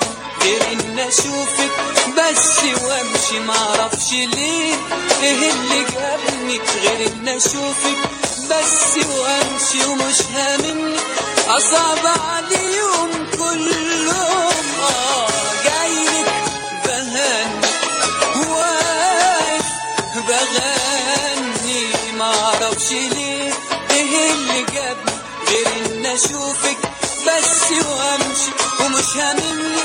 Speaker 10: غير ان أشوفك بس وامشي ما أعرفش ليه. إيه اللي جابني غير ان أشوفك؟ بس وامشي ومش هامني أصعب عليهم كلهم. آه جايلك بهني. واقف بغني ما أعرفش ليه. إيه اللي جابني غير ان أشوفك؟ بس وامشي ومش هاممني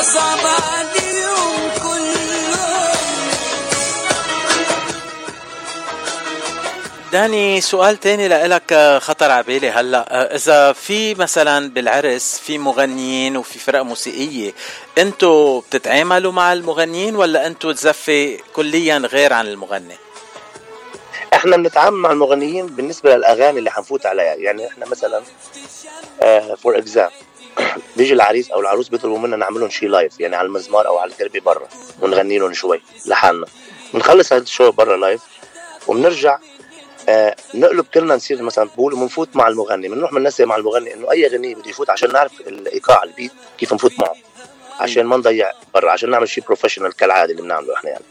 Speaker 10: اصعب عليهم كلهم
Speaker 1: داني سؤال تاني لإلك آه، خطر على بالي هلأ. آه، إذا في مثلا بالعرس في مغنيين وفي فرق موسيقية أنتوا بتتعاملوا مع المغنيين ولا أنتوا الزفة كليا غير عن المغني؟
Speaker 13: إحنا بنتعامل مع المغنيين بالنسبة للأغاني اللي حنفوت عليها. يعني إحنا مثلا for example بيجي العريس أو العروس بيطلبوا منا نعمل لهم شيء live يعني على المزمار أو على الدربكة برا ونغني لهم شوي لحالنا. بنخلص هذا ال show برا live وبنرجع آه نقلب كلنا نصير مثلا بقول بنفوت مع المغني بنروح بننسق مع المغني إنه أي غنية بده يفوت عشان نعرف الإيقاع ال beat كيف نفوت معه. عشان ما نضيع برا عشان نعمل شيء professional كالعادة اللي بنعمله إحنا يعني.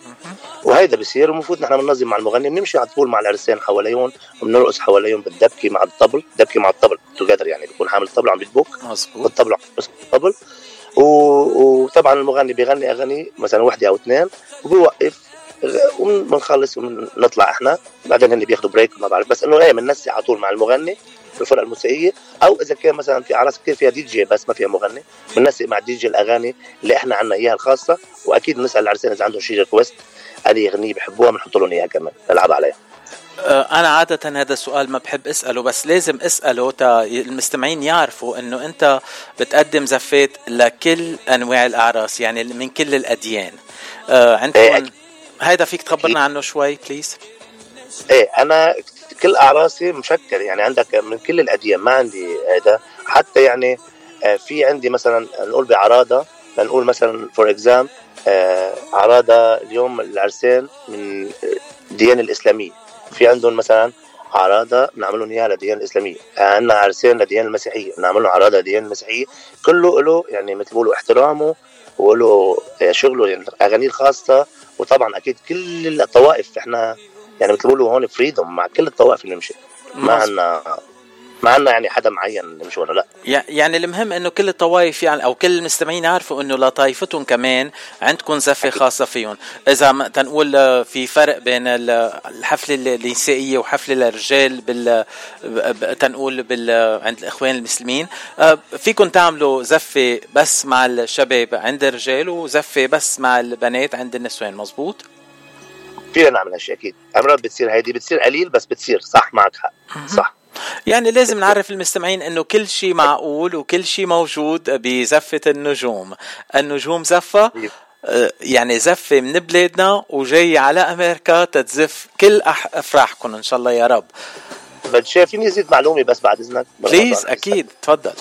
Speaker 13: وهيدا بصير ومفروض نحن بننظم مع المغني بنمشي على طول مع العرسان حواليهم وبنرقص حواليهم بالدبكة مع الطبل دبكة مع الطبل together يعني بيكون حامل الطبل عم بيدبك
Speaker 1: مظبوط.
Speaker 13: والطبل عم الطبل. و... وطبعا المغني بيغني أغاني مثلا وحدة أو اثنين وبيوقف وبنخلص ونطلع إحنا. بعدين هن بياخذوا break ما بعرف بس إنه إيه بننسق على طول مع المغني. الفرقه الموسيقية أو إذا كان مثلا في اعراس كثير فيها دي جي بس ما فيها مغني بننسق مع الدي جي الأغاني اللي إحنا عنا إياها الخاصة وأكيد بنسأل العرسان اذا عندهم شي request أي أغنية بحبوها بنحط لهم إياها كمان نلعب عليها.
Speaker 1: آه، أنا عادة هذا السؤال ما بحب أسأله بس لازم أسأله تا المستمعين يعرفوا إنه أنت بتقدم زفات لكل أنواع الأعراس يعني من كل الأديان. آه، عندكم هيدا فيك تخبرنا عنه شوي please
Speaker 13: إيه أنا كل اعراسي مشكل يعني عندك من كل الاديان ما عندي هذا حتى يعني آه، في عندي مثلا نقول بعراضه نقول مثلا فور اكزام عراضه اليوم العرسان من الديانه الإسلامية. في عندهم مثلا عراضه بنعمل لهم إياها للديانه الإسلامية. عندنا عرسان للديانه المسيحية بنعمل لهم عراضه للديانه المسيحية. كله له يعني مثل بيقولوا احترامه وله آه، شغله يعني أغانيه الخاصة. وطبعا أكيد كل الطوائف إحنا يعني مثل بيقولوا هون فريدوم مع كل الطوائف اللي نمشي ما. عندنا ما عندنا يعني حدا معين نمشي ولا لا.
Speaker 1: يع- يعني المهم إنه كل الطوائف يعني أو كل المستمعين يعرفوا إنه لطائفتهم كمان عندكم زفة خاصة فيهم. إذا ما تنقول آه، في فرق بين ال- الحفلة النسائية وحفلة الرجال بال تنقول بال عند الإخوان المسلمين. آه، فيكم تعملوا زفة بس مع الشباب عند الرجال وزفة بس مع البنات عند النسوان. مزبوط
Speaker 13: فينا نعمل هالشيء أكيد. أمرات بتصير هيدي بتصير قليل بس بتصير. صح معك حق. صح.
Speaker 1: يعني لازم نعرف المستمعين إنه كل شيء معقول وكل شيء موجود بزفة النجوم. النجوم زفة آه، يعني زفة من بلادنا وجاي على أمريكا تتزف كل افراحكم إن شاء الله يا رب.
Speaker 13: بدي شايفيني زيد معلومة بس بعد إذنك؟
Speaker 1: please أكيد. تفضل.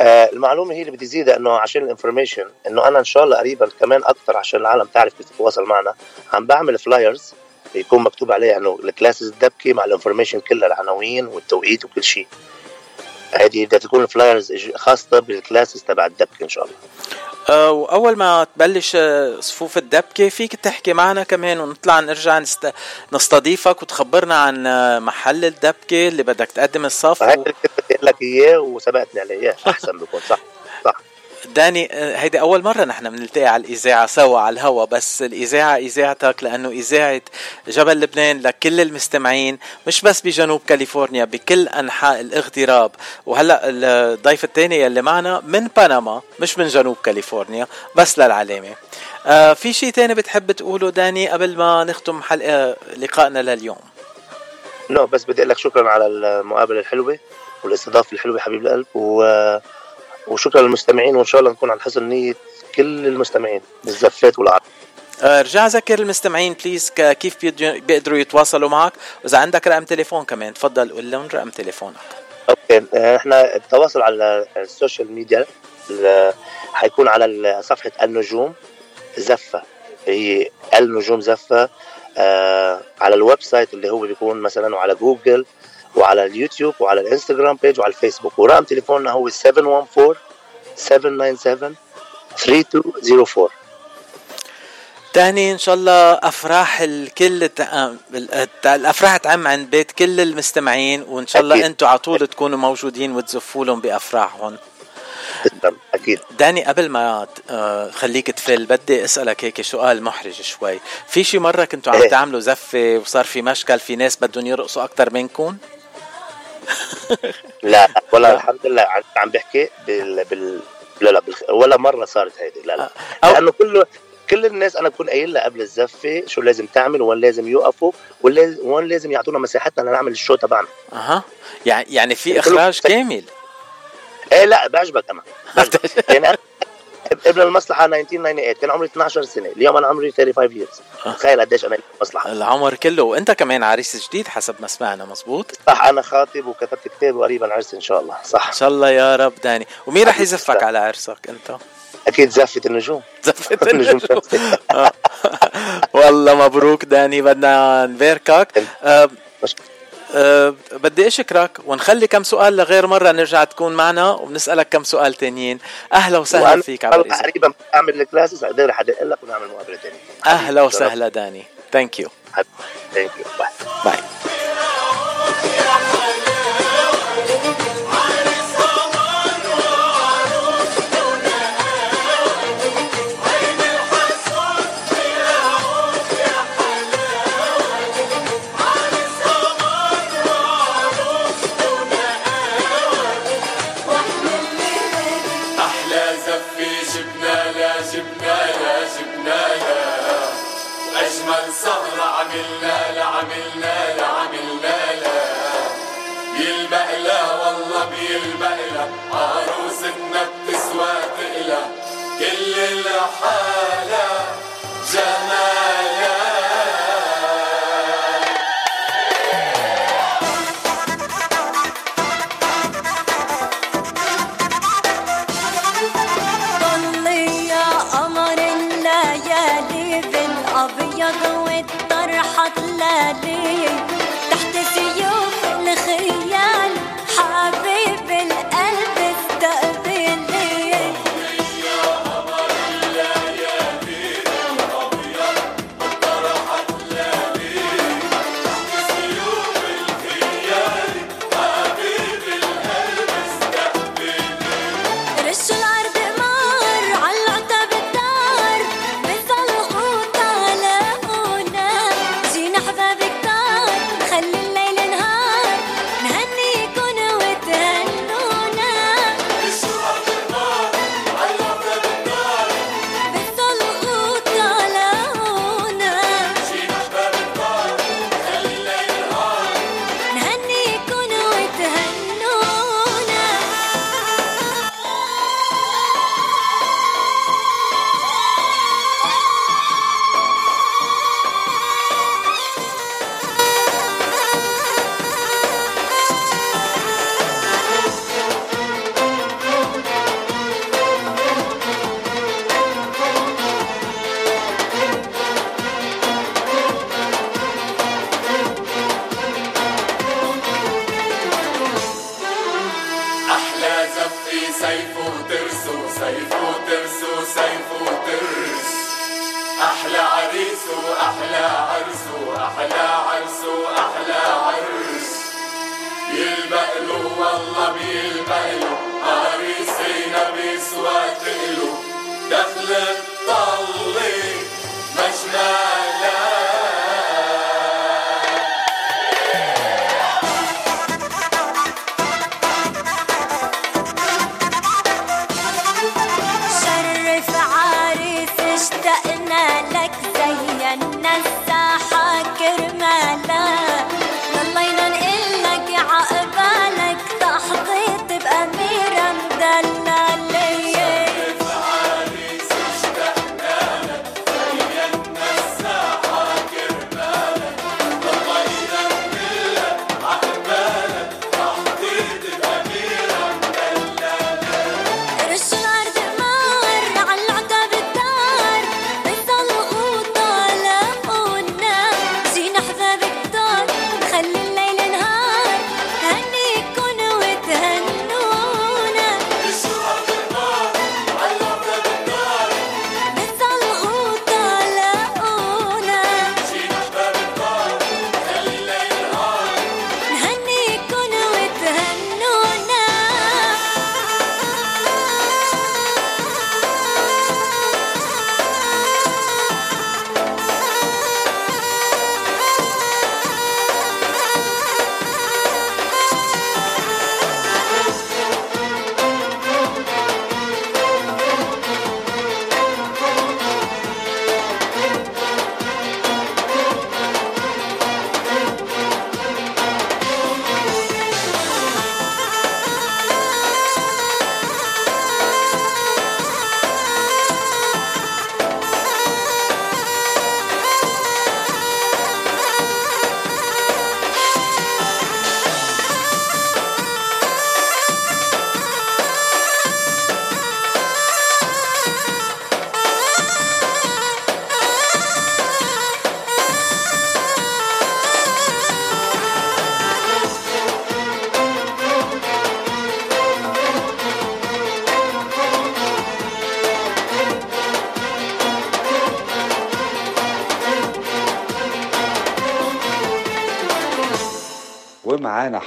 Speaker 13: آه المعلومة هي اللي بدي زيدها إنه عشان ال information إنه أنا إن شاء الله قريبا كمان أكثر عشان العالم تعرف كيف تتواصل معنا عم بعمل flyers يكون مكتوب عليها إنه ال classes الدبكة مع ال information كلها العناوين والتوقيت وكل شيء. هذه بدها تكون flyers خاصة بال classes تبع الدبكة إن شاء الله.
Speaker 1: آه، وأول ما تبلش آه، صفوف الدبكة فيك تحكي معنا كمان ونطلع نرجع نست... نستضيفك وتخبرنا عن آه، محل الدبكة اللي بدك تقدم الصف
Speaker 13: هذا
Speaker 1: و...
Speaker 13: اللي قلت لك إياه وسبقتني عليه أحسن بكون صح؟
Speaker 1: داني آه، هيدي أول مرة نحن بنلتقي على الإذاعة سوا على الهوا بس الإذاعة إذاعتك لأنه إذاعة جبل لبنان لكل المستمعين مش بس بجنوب كاليفورنيا بكل أنحاء الاغتراب. وهلأ الضيف الثاني يلي معنا من بنما مش من جنوب كاليفورنيا بس للعلامة. آه في شيء تاني بتحب تقوله داني قبل ما نختم حلقة لقائنا لليوم؟
Speaker 13: نو بس بدي أقول لك شكرا على المقابلة الحلوة والاستضافة الحلوة حبيب القلب و... وشكرا للمستمعين وإن شاء الله نكون على حسن نية كل المستمعين الزفات والعرب.
Speaker 1: آه، رجع ذكر المستمعين please كيف بيقدروا يتواصلوا معك؟ وإذا عندك رقم تليفون كمان تفضل قول لهم رقم تليفونك.
Speaker 13: okay آه، إحنا التواصل على ال social media حيكون على صفحة النجوم زفة. هي النجوم زفة آه على ال website اللي هو بيكون مثلا وعلى جوجل. وعلى اليوتيوب وعلى الانستغرام بيج وعلى الفيسبوك. ورقم تليفوننا هو 714 797 3204
Speaker 1: تاني إن شاء الله أفراح الكل آه، ال- الأفراح تعم عند بيت كل المستمعين وإن شاء الله. أنتم على طول تكونوا موجودين وتزفوا لهم بأفراحهم.
Speaker 13: تسلم أكيد.
Speaker 1: داني قبل ما آه، خليك تفل بدي أسألك هيك سؤال محرج شوي. في شي مرة كنتوا عم
Speaker 13: إيه.
Speaker 1: تعملوا زفة وصار في مشكل في ناس بدهم يرقصوا أكثر منكم؟
Speaker 13: لا ولا الحمد لله عم- بحكي بال, بال... لا لا. ولا مرة صارت هيدي. لا لا.
Speaker 1: أو-
Speaker 13: لأنه كله كل الناس أنا بكون قايل لها قبل الزفة شو لازم تعمل وين لازم يوقفوا وين لازم يعطونا مساحتنا لنعمل الشو تبعنا.
Speaker 1: أها. يعني يعني في
Speaker 13: كله-
Speaker 1: إخراج كامل.
Speaker 13: إيه لا بعجبك أنا. بعجبك. يعني ابن المصلحة 1998 كان عمري 12 سنة. اليوم أنا عمري 35 years. تخيل قديش أنا المصلحه
Speaker 1: العمر كله. وأنت كمان عريس جديد حسب ما سمعنا مزبوط
Speaker 13: صح أنا خاطب وكتبت كتاب وقريبا عرس إن شاء الله. صح.
Speaker 1: إن شاء الله يا رب. داني ومين رح يزفك على عرسك أنت؟
Speaker 13: أكيد زفة النجوم.
Speaker 1: زفة
Speaker 13: النجوم
Speaker 1: آه. والله مبروك داني بدنا نباركك. أه أه بدي أشكرك ونخلي كم سؤال لغير مرة نرجع تكون معنا وبنسألك كم سؤال تانيين. أهلا وسهلا فيك عبر
Speaker 13: والله
Speaker 1: الإذاعة.
Speaker 13: قريبا اعمل ال classes أقدر حدق لك ونعمل مقابلة ثانية
Speaker 1: أهلا وسهلا داني.
Speaker 7: thank you thank
Speaker 14: you bye
Speaker 15: bye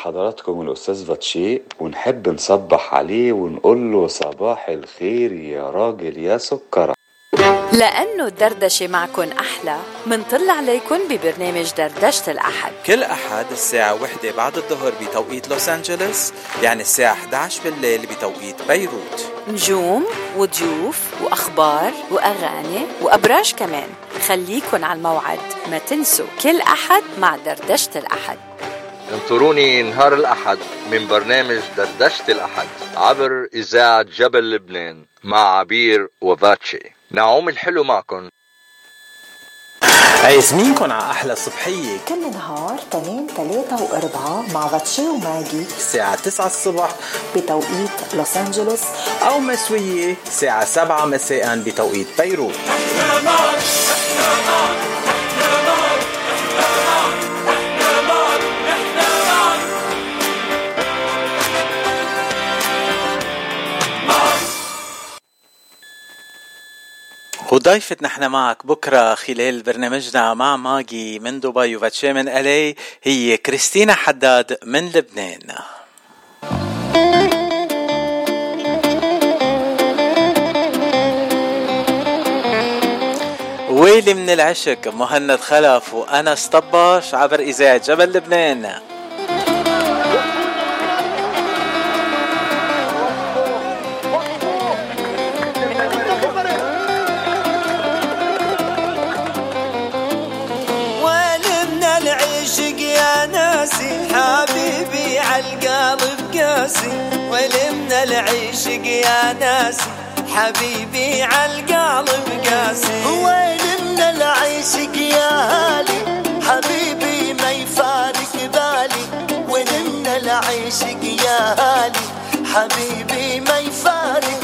Speaker 15: حضراتكم الأستاذ فاتشي ونحب نصبح عليه ونقول له صباح الخير يا راجل يا سكرة.
Speaker 4: لأنه الدردشة معكن أحلى منطل عليكن ببرنامج دردشة الأحد.
Speaker 1: كل أحد الساعة وحدة بعد الظهر بتوقيت لوس أنجلوس يعني الساعة 11 بالليل بتوقيت بيروت.
Speaker 4: نجوم وضيوف وأخبار وأغاني وأبراج كمان. خليكن على الموعد ما تنسوا. كل أحد مع دردشة الأحد.
Speaker 5: انطروني نهار الأحد من برنامج دردشة الأحد عبر إذاعة جبل لبنان مع عبير وفاتشي. نعوم الحلو معكم.
Speaker 1: عايزمينكن على أحلى صبحية.
Speaker 16: كل نهار تنين تلاتة وأربعة مع فاتشي وماجي.
Speaker 1: الساعة 9 الصبح.
Speaker 16: بتوقيت لوس أنجلوس.
Speaker 1: أو مسوية. الساعة 7 مساء بتوقيت بيروت. وضيفة نحن معك بكرة خلال برنامجنا مع ماجي من دبي وفاتشي من ألي هي كريستينا حداد من لبنان. ويلي من العشق مهند خلف وأنس طباش عبر إذاعة جبل لبنان.
Speaker 17: حبيبي عالقلب قاسي من العشق يا ناسي. حبيبي عالقلب قاسي.
Speaker 8: من العشق يا هالي حبيبي ما يفارق بالي. من العشق يا هالي حبيبي ما يفارق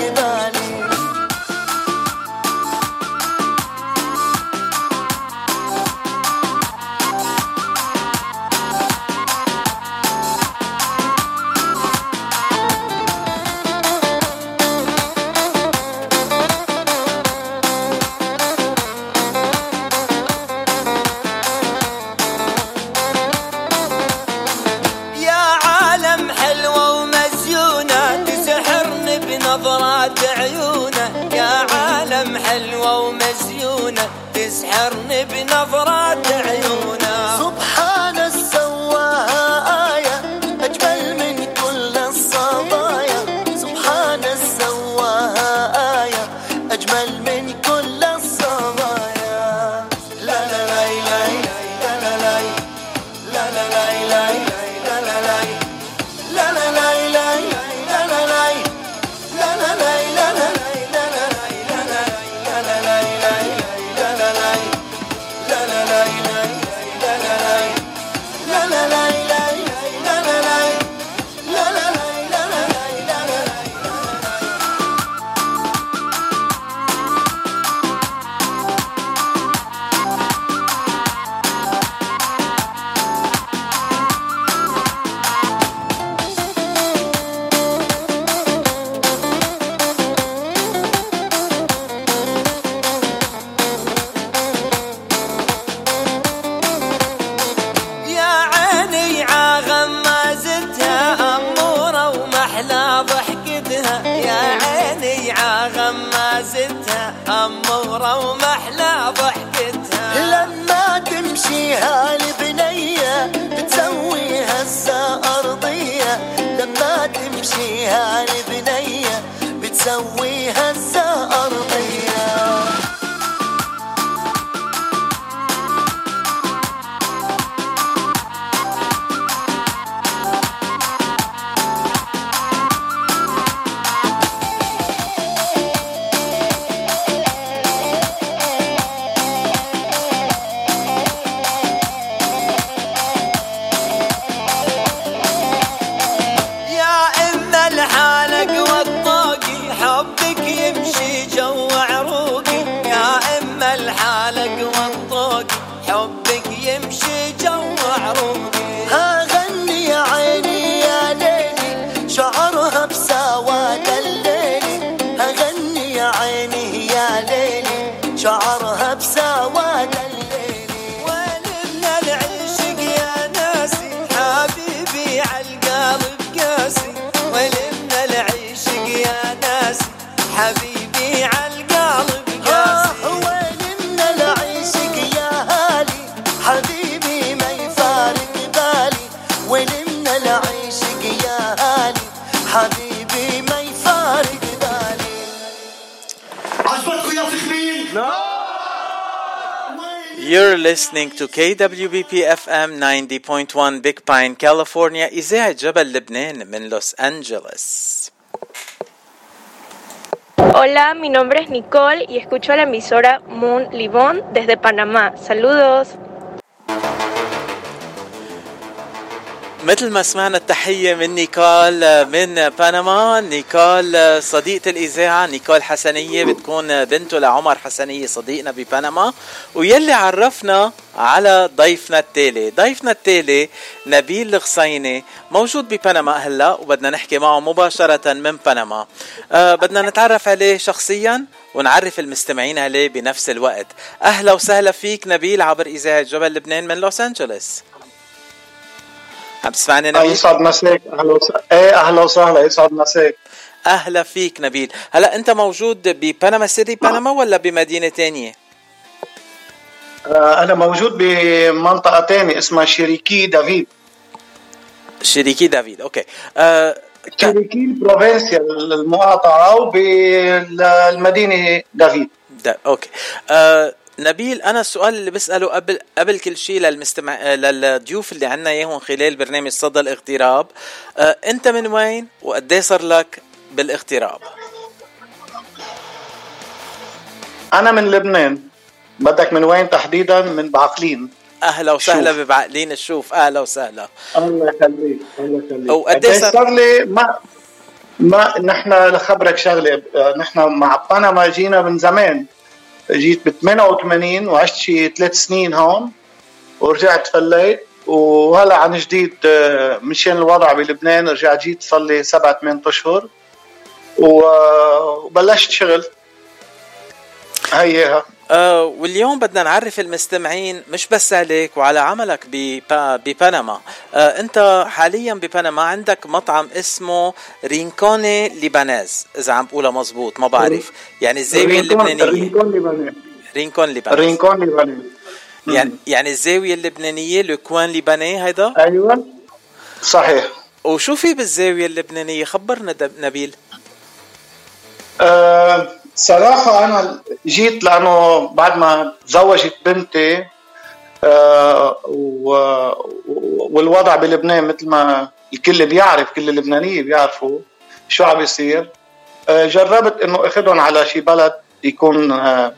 Speaker 1: listening to KWBP FM 90.1 Big Pine, California, إذاعة جبل لبنان من لوس أنجلوس.
Speaker 18: Hola, mi nombre es Nicole y escucho a la emisora Moon Libón desde Panamá. Saludos.
Speaker 1: مثل ما سمعنا التحية من نيكول من بنما نيكول صديقة الإذاعة نيكول حسنية بتكون بنته لعمر حسنية صديقنا ببنما. ويلي عرفنا على ضيفنا التالي. ضيفنا التالي نبيل الغصيني موجود ببنما هلا وبدنا نحكي معه مباشرة من بنما. أه بدنا نتعرف عليه شخصيا ونعرف المستمعين عليه بنفس الوقت. أهلا وسهلا فيك نبيل عبر إذاعة جبل لبنان من لوس أنجلوس. عم تسمعني نبيل؟
Speaker 19: يسعد مساك أهلا وسهلا. إيه أهلا وسهلا. يسعد مساك
Speaker 1: أهلا فيك نبيل. هلا أنت موجود ببنما سيتي بنما ولا بمدينة تانية؟
Speaker 19: آه، أنا موجود بمنطقة تانية اسمها شريكي دافيد.
Speaker 1: شريكي دافيد okay. آه
Speaker 19: شريكي ال provincia المقاطعة وبالمدينة دافيد.
Speaker 1: ده okay. آه نبيل أنا السؤال اللي بسأله قبل قبل كل شيء للمستمع للضيوف اللي عنا إياهم خلال برنامج صدى الاغتراب آه أنت من وين وقد صار لك بالاغتراب؟
Speaker 19: أنا من لبنان. بدك من وين تحديدا؟ من بعقلين.
Speaker 1: أهلا وسهلا ببعقلين الشوف أهلا وسهلا.
Speaker 19: الله يخليك الله يخليك.
Speaker 1: وقد
Speaker 19: قديش
Speaker 1: صار-
Speaker 19: صار لي ما ما نحن لخبرك شغلة آه، نحن مع بنما جينا من زمان. جيت ب 88 وعشت شي ثلاث سنين هون ورجعت فليت وهلا عن جديد آه، مشان الوضع بلبنان رجعت جيت صار لي سبعة ثمان أشهر وبلشت شغل. هيها.
Speaker 1: آه واليوم بدنا نعرف المستمعين مش بس عليك وعلى عملك ببا- ببنما. آه انت حاليا ببنما عندك مطعم اسمه Rincón Libanés. إذا عم بقولها مزبوط ما بعرف. يعني
Speaker 19: الزاوية
Speaker 1: اللبنانية.
Speaker 19: Rincón Libanés
Speaker 1: Rincón Libanés
Speaker 19: Rincón Libanés
Speaker 1: يعني يعني الزاوية اللبنانية le coin libanais هيدا؟
Speaker 19: أيوه. صحيح.
Speaker 1: وشو في بالزاوية اللبنانية؟ خبرنا نبيل.
Speaker 19: أه صراحة أنا جيت لأنه بعد ما تزوجت بنتي و- والوضع بلبنان مثل ما الكل بيعرف كل اللبنانية بيعرفوا شو عم بيصير. أه جربت إنه أخذهم على شي بلد يكون أه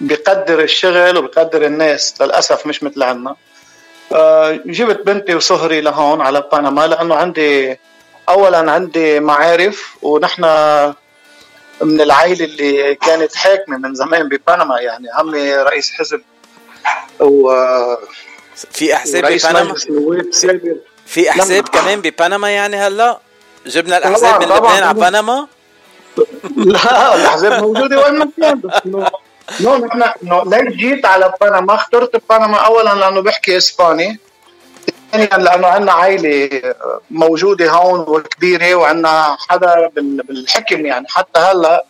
Speaker 19: بيقدر الشغل وبيقدر الناس للأسف مش مثل عنا. جبت بنتي وصهري لهون على بنما لأنه عندي أولا عندي معارف ونحن من العائلة اللي كانت حاكمة من زمان ببنما يعني عمي رئيس حزب و
Speaker 1: في
Speaker 19: أحزاب
Speaker 1: ببنما؟ في أحزاب كمان ببنما يعني هلا؟ جبنا
Speaker 19: الأحزاب
Speaker 1: من لبنان على. بنما؟
Speaker 19: لا الأحزاب موجودة وين ما كان نو نحن ليش جيت على بنما؟ اخترت بنما اولا لأنه بحكي إسباني. ثانيا لأنه عندنا عائلة موجودة هون وكبيره وعندنا حدا بال- بالحكم يعني. حتى هلأ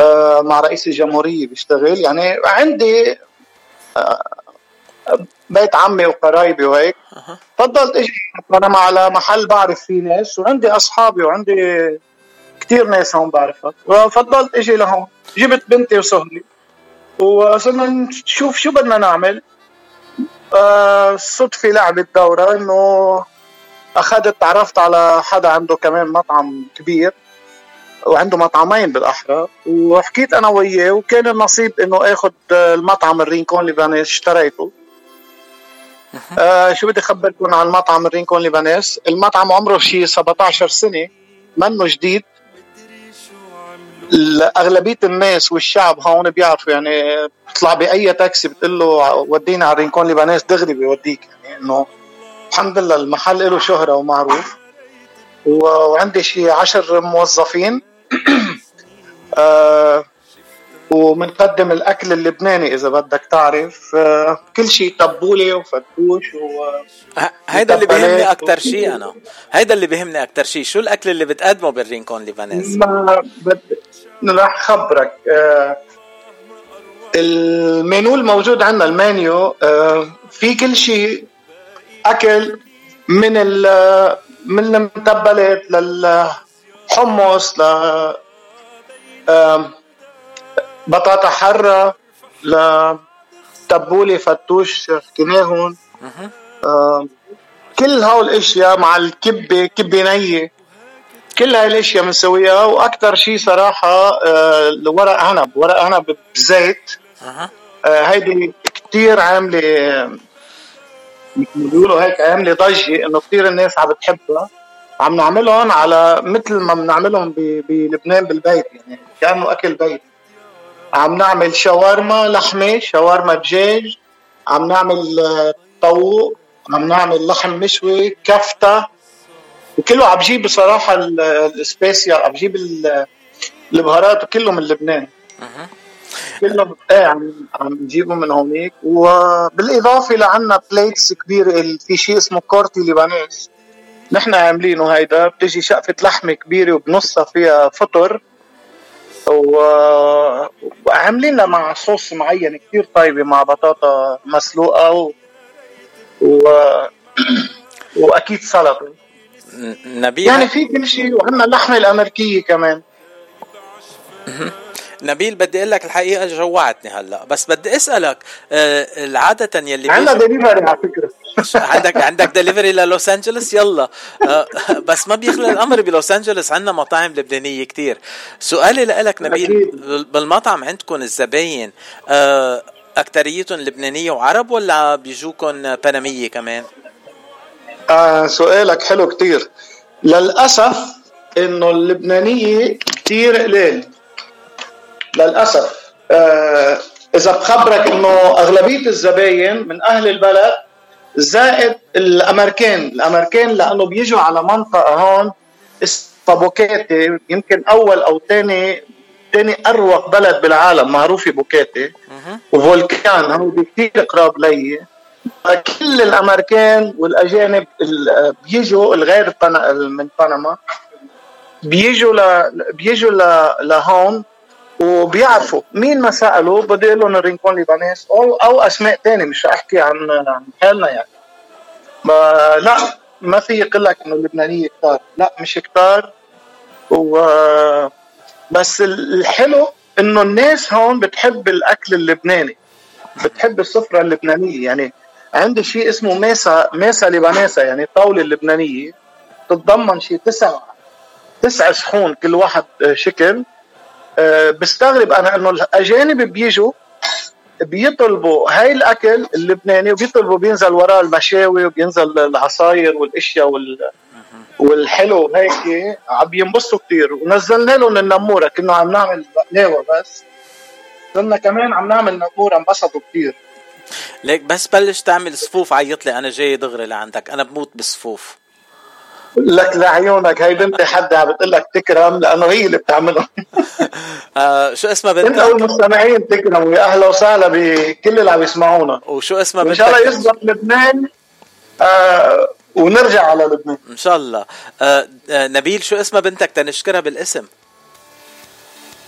Speaker 19: آه، مع رئيس الجمهورية بيشتغل. يعني عندي آه، بيت عمي وقرايبي وهيك. فضلت أجي بنما على محل بعرف فيه ناس وعندي أصحابي وعندي كثير ناس هون بعرفها ففضلت أجي لهون. جبت بنتي وصهري وصرنا نشوف شو بدنا نعمل. صدفة لعبت دورة إنه أخذت تعرفت على حدا عنده كمان مطعم كبير وعنده مطعمين بالأحرى وحكيت أنا وياه وكان النصيب إنه اخذ المطعم الرينكون لبنانيس اشتريته. آه شو بدي اخبركم عن المطعم الرينكون لبنانيس المطعم عمره شي 17 سنة منه جديد. اغلبيه الناس والشعب هون بيعرفوا يعني بتطلع بأي تاكسي بتقول له ودينا على رينكون لبنانيس دغري بيوديك يعني إنه الحمد لله المحل له شهرة ومعروف. وعندي شي عشر موظفين. آه وبنقدم الأكل اللبناني إذا بدك تعرف آه كل شيء تبوله وفتوش و
Speaker 1: هيدا اللي بيهمني
Speaker 19: أكثر
Speaker 1: شيء أنا. هيدا اللي بيهمني أكثر شيء شو الأكل اللي بتقدمه بالرينكون لبنانيز
Speaker 19: ما بد... رح خبرك. آه المنيو الموجود عندنا المنيو آه في كل شيء أكل من ال من المتبلات للحمص ل بطاطا حرة لتبولة فتوش حكيناهم كل هول الأشياء مع الكبة كبة نية. كل هاي الأشياء بنسويها وأكثر شيء صراحة آه، ورق عنب. ورق عنب بزيت. آه، هيدي كثير عاملة مثل بيقولوا هيك عاملة ضجة إنه كثير الناس عم بتحبها. عم نعملهم على مثل ما بنعملهم بلبنان بالبيت يعني كأنه أكل بيت. عم نعمل شاورما لحمة شاورما دجاج عم نعمل آه، طوق عم نعمل لحم مشوي كفتة. وكله عم بجيب بصراحة ال- السبيسيال عم بجيب ال- البهارات وكله من لبنان. كلهم إيه عم عم نجيبه من هونيك. وبالإضافة لعنا plates كبيره في شيء اسمه corte libanés نحن عاملينه هيدا بتجي شقفة لحمة كبيرة وبنصها فيها فطر. و... وعاملينها مع صوص معين كتير طيبة مع بطاطا مسلوقة و... و... وأكيد سلطة.
Speaker 1: ن- نبيل
Speaker 19: يعني في كل شيء وعندنا اللحمة الأمريكية كمان.
Speaker 1: نبيل بدي أقول لك الحقيقة جوعتني هلأ. بس بدي أسألك آه عاده يلي
Speaker 19: عندنا دليفري على فكرة.
Speaker 1: عندك عندك دليفري للوس أنجلوس؟ يلا. آه، بس ما بيخلى الأمر بلوس أنجلوس. عندنا مطاعم لبنانية كتير. سؤالي لك نبيل بالمطعم عندكم الزباين آه، أكتريتهم لبنانية وعرب ولا بيجوكم بنمية كمان؟
Speaker 19: آه سؤالك حلو كتير. للأسف إنه اللبنانية كتير قليل. للأسف آه إذا بخبرك إنه أغلبية الزباين من أهل البلد زائد الأمريكان الأمريكان لأنه بيجوا على منطقة هون بوكيتي يمكن أول أو تاني تاني أروق بلد بالعالم معروفة بوكيتي. وفولكان هودي كتير قراب لي. كل الأمريكان والأجانب ال- بيجوا الغير من بنما بيجوا ل... بيجوا ل... لهون. وبيعرفوا مين ما سألوا بدي أقول لهم الرينكون ليبانيز أو أو أسماء تانية مش رح أحكي عن حالنا يعني. ما لا ما في يقول لك إنه اللبنانية كتار. لا مش كتار. و بس الحلو إنه الناس هون بتحب الأكل اللبناني. بتحب السفرة اللبنانية. يعني عندي شيء اسمه ميسا ميسا لبنانيسا يعني الطاولة اللبنانية. تتضمن شيء تسع تسع صحون كل واحد شكل. بستغرب أنا إنه الأجانب بيجوا بيطلبوا هاي الأكل اللبناني وبيطلبوا بينزل وراه المشاوي وبينزل العصاير والأشياء وال والحلو هيك عم ينبسطوا كثير ونزلنا لهم النمورة كنا عم نعمل بقلاوه بس. صرنا كمان عم نعمل نمورة انبسطوا كثير
Speaker 1: ليك بس بلش تعمل صفوف عيط لي أنا جاي دغري لعندك أنا بموت بالصفوف.
Speaker 19: لك لعيونك. هي بنتي حدا عم بتقول لك تكرم لأنه هي اللي بتعملهم
Speaker 1: آه شو اسمها
Speaker 19: انت
Speaker 1: بنتك؟
Speaker 19: والمستمعين تكرموا. يا أهلا وسهلا بكل اللي عم يسمعونا.
Speaker 1: وشو اسمها
Speaker 19: إن
Speaker 1: بنتك؟
Speaker 19: شاء الله يصدق لبنان. آه ونرجع على لبنان.
Speaker 1: إن شاء الله. آه آه نبيل شو اسمها بنتك؟ تنشكرها بالاسم.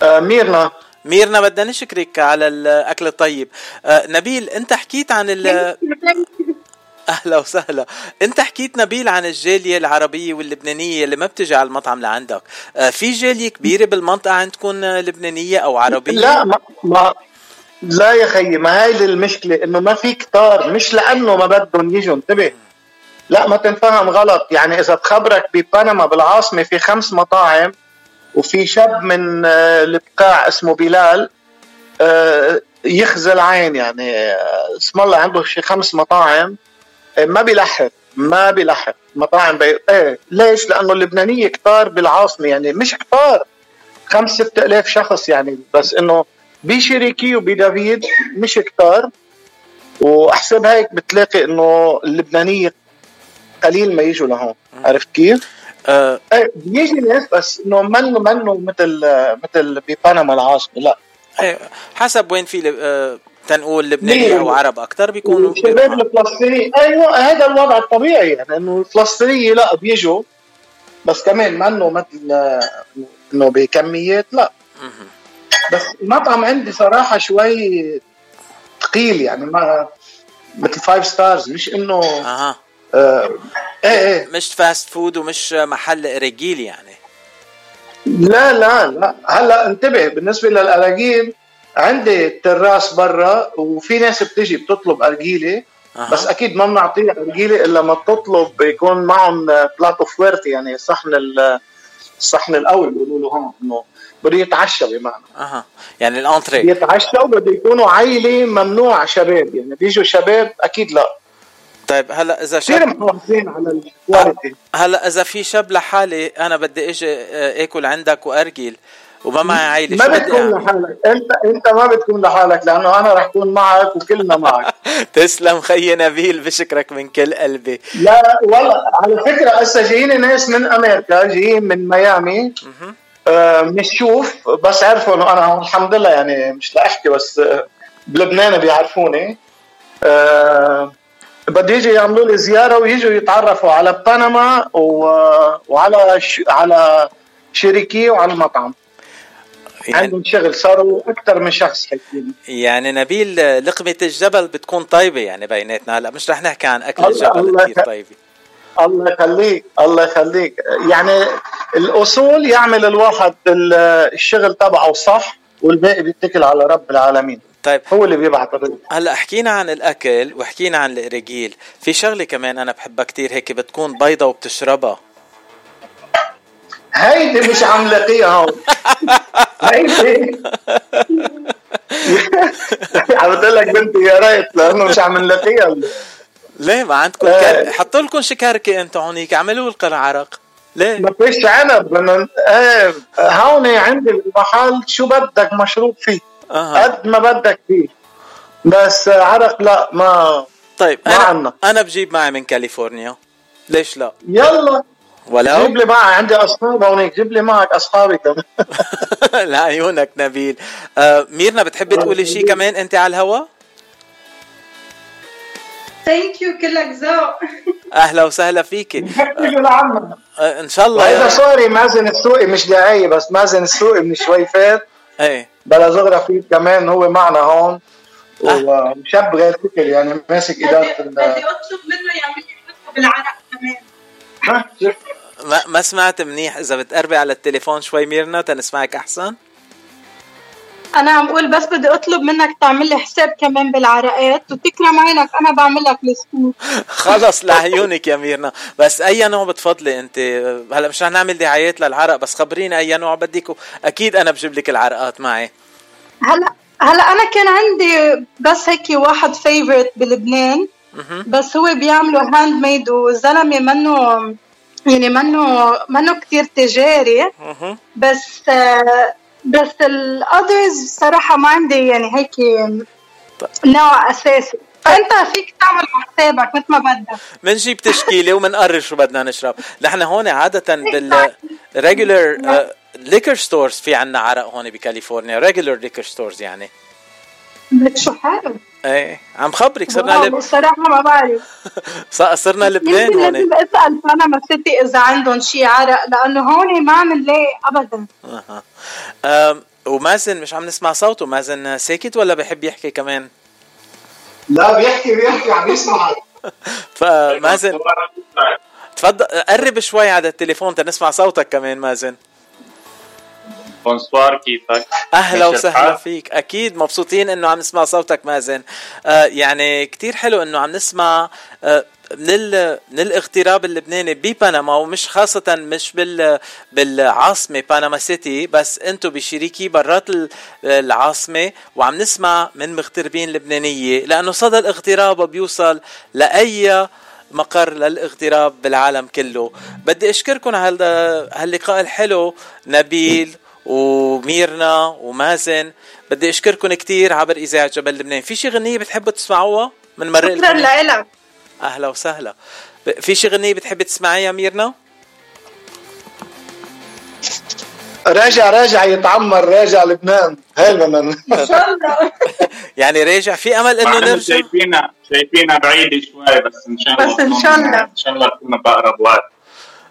Speaker 19: آه ميرنا.
Speaker 1: ميرنا بدنا نشكرك على الأكل الطيب. آه نبيل أنت حكيت عن ال أهلا وسهلا. أنت حكيت نبيل عن الجالية العربية واللبنانية اللي ما بتجي على المطعم لعندك. آه في جالية كبيرة بالمنطقة عندكم لبنانية أو عربية؟
Speaker 19: لا ما, ما لا يا خيي ما هاي المشكلة إنه ما في كتار مش لأنه ما بدهم يجوا انتبه. لا ما تنفهم غلط. يعني إذا بخبرك ببنما بالعاصمة في خمس مطاعم وفي شاب من آه، البقاع اسمه بلال آه، يخزي العين يعني اسم الله عنده شي خمس مطاعم. ما بيلحق ما بيلحق مطاعم بي... إيه ليش؟ لأنه اللبنانية كتار بالعاصمة يعني مش كتار خمس ست ألاف شخص يعني بس إنه بشريكي وبدافيد مش كتار وأحسب هيك بتلاقي إنه اللبنانية قليل ما يجوا لهون عرفت كيف؟
Speaker 1: آه
Speaker 19: إيه بيجي ناس بس إنه منه منه مثل مثل ببنما العاصمة لا
Speaker 1: إيه، حسب وين في. آه تنقول لبنانيه
Speaker 19: مين؟
Speaker 1: أو عرب أكثر بيكونوا
Speaker 19: الشباب الفلسطيني. أيوه هذا الوضع الطبيعي. يعني إنه الفلسطينيه لا بيجوا بس كمان منه مثل إنه بكميات لا. بس المطعم عندي صراحة شوي ثقيل يعني ما مثل five stars مش إنه
Speaker 1: أها.
Speaker 19: آه إيه إيه.
Speaker 1: مش fast food ومش محل أراجيل يعني.
Speaker 19: لا لا لا. هلأ انتبه بالنسبة للأراجيل عندي تراس برا وفي ناس بتجي بتطلب ارجيله
Speaker 1: أها.
Speaker 19: بس أكيد ما بنعطيه ارجيله إلا ما تطلب يكون معهم plato fuerte يعني صحن ال- الصحن الأول بيقولوا له هون إنه بده يتعشى بمعنى.
Speaker 1: أها. يعني الأنتري.
Speaker 19: يتعشى وبده يكونوا عيلة ممنوع شباب يعني بيجوا شباب أكيد لا.
Speaker 1: طيب هلأ إذا
Speaker 19: كثير محافظين على الكواليتي
Speaker 1: هلأ إذا في شاب لحالي أنا بدي إجي آه، آكل عندك وارجل وما عائله
Speaker 19: ما بتكون
Speaker 1: اعمل؟
Speaker 19: لحالك. انت انت ما بتكون لحالك لأنه أنا رح أكون معك وكلنا معك.
Speaker 1: تسلم خيي نبيل بشكرك من كل قلبي.
Speaker 19: لا والله على فكرة هسه جايين ناس من أمريكا جايين من ميامي. آه بنشوف بس عرفوا إنه أنا الحمد لله يعني مش لأحكي بس آه بلبنان بيعرفوني. آه بدي يجي يعملوا لي زيارة ويجوا يتعرفوا على بنما و... وعلى ش... على شريكي وعلى المطعم.
Speaker 1: يعني,
Speaker 19: عندهم شغل صاروا أكثر من شخص حكيني
Speaker 1: يعني نبيل لقمة الجبل بتكون طيبة يعني بيناتنا. هلا مش رح نحكي عن اكل الجبل
Speaker 19: الله
Speaker 1: كثير طيبة.
Speaker 19: الله يخليك الله يخليك. يعني الأصول يعمل الواحد ال- الشغل تبعه صح والباقي بيتكل على رب العالمين.
Speaker 1: طيب.
Speaker 19: هو اللي بيبعث الرزق
Speaker 1: هلا حكينا عن الأكل وحكينا عن الرجيل في شغلة كمان أنا بحبها كتير هيك بتكون بيضة وبتشربها.
Speaker 19: هيدي مش عم لاقيها هون هيدي. عم بقول لك بنتي يا ريت لأنه مش عم نلاقيها.
Speaker 1: ليه ما عندكم
Speaker 19: آه.
Speaker 1: كر... حطوا لكم شكاركة أنتم هونيك اعملوا لكم عرق ليه؟
Speaker 19: ما فيش عنب بدنا إيه هون عندي المحل شو بدك مشروب فيه.
Speaker 1: أها.
Speaker 19: قد ما بدك فيه. بس عرق لا ما
Speaker 1: طيب
Speaker 19: ما
Speaker 1: انا
Speaker 19: عنا.
Speaker 1: أنا بجيب معي من كاليفورنيا. ليش لا؟
Speaker 19: يلا.
Speaker 1: ولو
Speaker 19: جيب لي معي عندي أصحاب هونيك جيب لي معك أصحابي كمان.
Speaker 1: لعيونك نبيل. آه ميرنا بتحبي تقولي شيء كمان أنت على الهوا؟
Speaker 20: thank you كلك ذوق
Speaker 1: أهلا وسهلا فيكي
Speaker 19: لعنا
Speaker 1: آه إن شاء الله. يا
Speaker 19: sorry مازن السوقي مش دعاية بس مازن السوقي من شوي فات.
Speaker 1: إيه.
Speaker 19: بلا زغرة فيه كمان هو معنا هون. وشاب غير شكل يعني ماسك إدارة
Speaker 20: بدي أطلب منه يعمل لي بالعرق كمان.
Speaker 1: ما, ما سمعت منيح. إذا بتقربي على التليفون شوي ميرنا تنسمعك أحسن.
Speaker 20: أنا عم أقول بس بدي أطلب منك تعمل لي حساب كمان بالعرقات وتكرم عينك. أنا بعمل لك السكوب
Speaker 1: خلص لعيونك يا ميرنا. بس أي نوع بتفضلي أنت؟ هلأ مش رح نعمل دعايات للعرق بس خبريني أي نوع بدك أكيد أنا بجيب لك العرقات معي.
Speaker 20: هلأ هلأ أنا كان عندي بس هيك واحد favorite بلبنان. بس هو بيعملوا handmade والزلمه منه يعني منه منه كثير تجاري بس بس ال others صراحة ما عندي يعني هيك نوع أساسي. فانت فيك تعمل حسابك مثل ما بدك.
Speaker 1: منجيب تشكيله ومنقرر شو بدنا نشرب. نحن هون عادة بال regular liquor stores في عنا عرق هون بكاليفورنيا. regular liquor stores يعني.
Speaker 20: شو حلو
Speaker 1: إيه عم خبرك صرنا لب...
Speaker 20: الصراحه ما بعرف.
Speaker 1: صرنا لبنان هون.
Speaker 20: لازم اسال بنما سيتي إذا عندهم شي عرق لأنه هون ما عم نلاقي ابدا.
Speaker 1: أها. أم، ومازن مش عم نسمع صوته مازن ساكت ولا بحب يحكي كمان؟
Speaker 19: لا بيحكي بيحكي عم يسمعك
Speaker 1: فمازن تفضل قرب شوي على التليفون تنسمع صوتك كمان مازن.
Speaker 21: بونسوار كيفك؟ أهلا
Speaker 1: وسهلا؟ فيك أكيد مبسوطين إنه عم نسمع صوتك مازن آه يعني كتير حلو إنه عم نسمع آه من ال... من الاغتراب اللبناني ببنما ومش خاصة مش بال بالعاصمة بنما سيتي بس أنتم بشريكي برات ال- العاصمة وعم نسمع من مغتربين لبنانية لأنه صدى الاغتراب بيوصل لأي مقر للاغتراب بالعالم كله بدي أشكركم على هال- هاللقاء الحلو نبيل وميرنا ومازن. بدي اشكركم كتير عبر إذاعة جبل لبنان. في شي غنية بتحبوا تسمعوها؟ من مرق
Speaker 20: شكرا لك
Speaker 1: أهلا وسهلا. ب- في شي غنية بتحبي تسمعيها ميرنا؟
Speaker 19: راجع راجع يتعمر راجع لبنان. هاي بدنا
Speaker 20: إن شاء الله.
Speaker 1: يعني راجع. في
Speaker 21: أمل إنه
Speaker 1: نرجع؟
Speaker 21: شايفينها شايفينها بعيدة شوي بس إن شاء الله
Speaker 20: بس إن شاء الله.
Speaker 21: إن شاء الله تكون بأقرب وقت.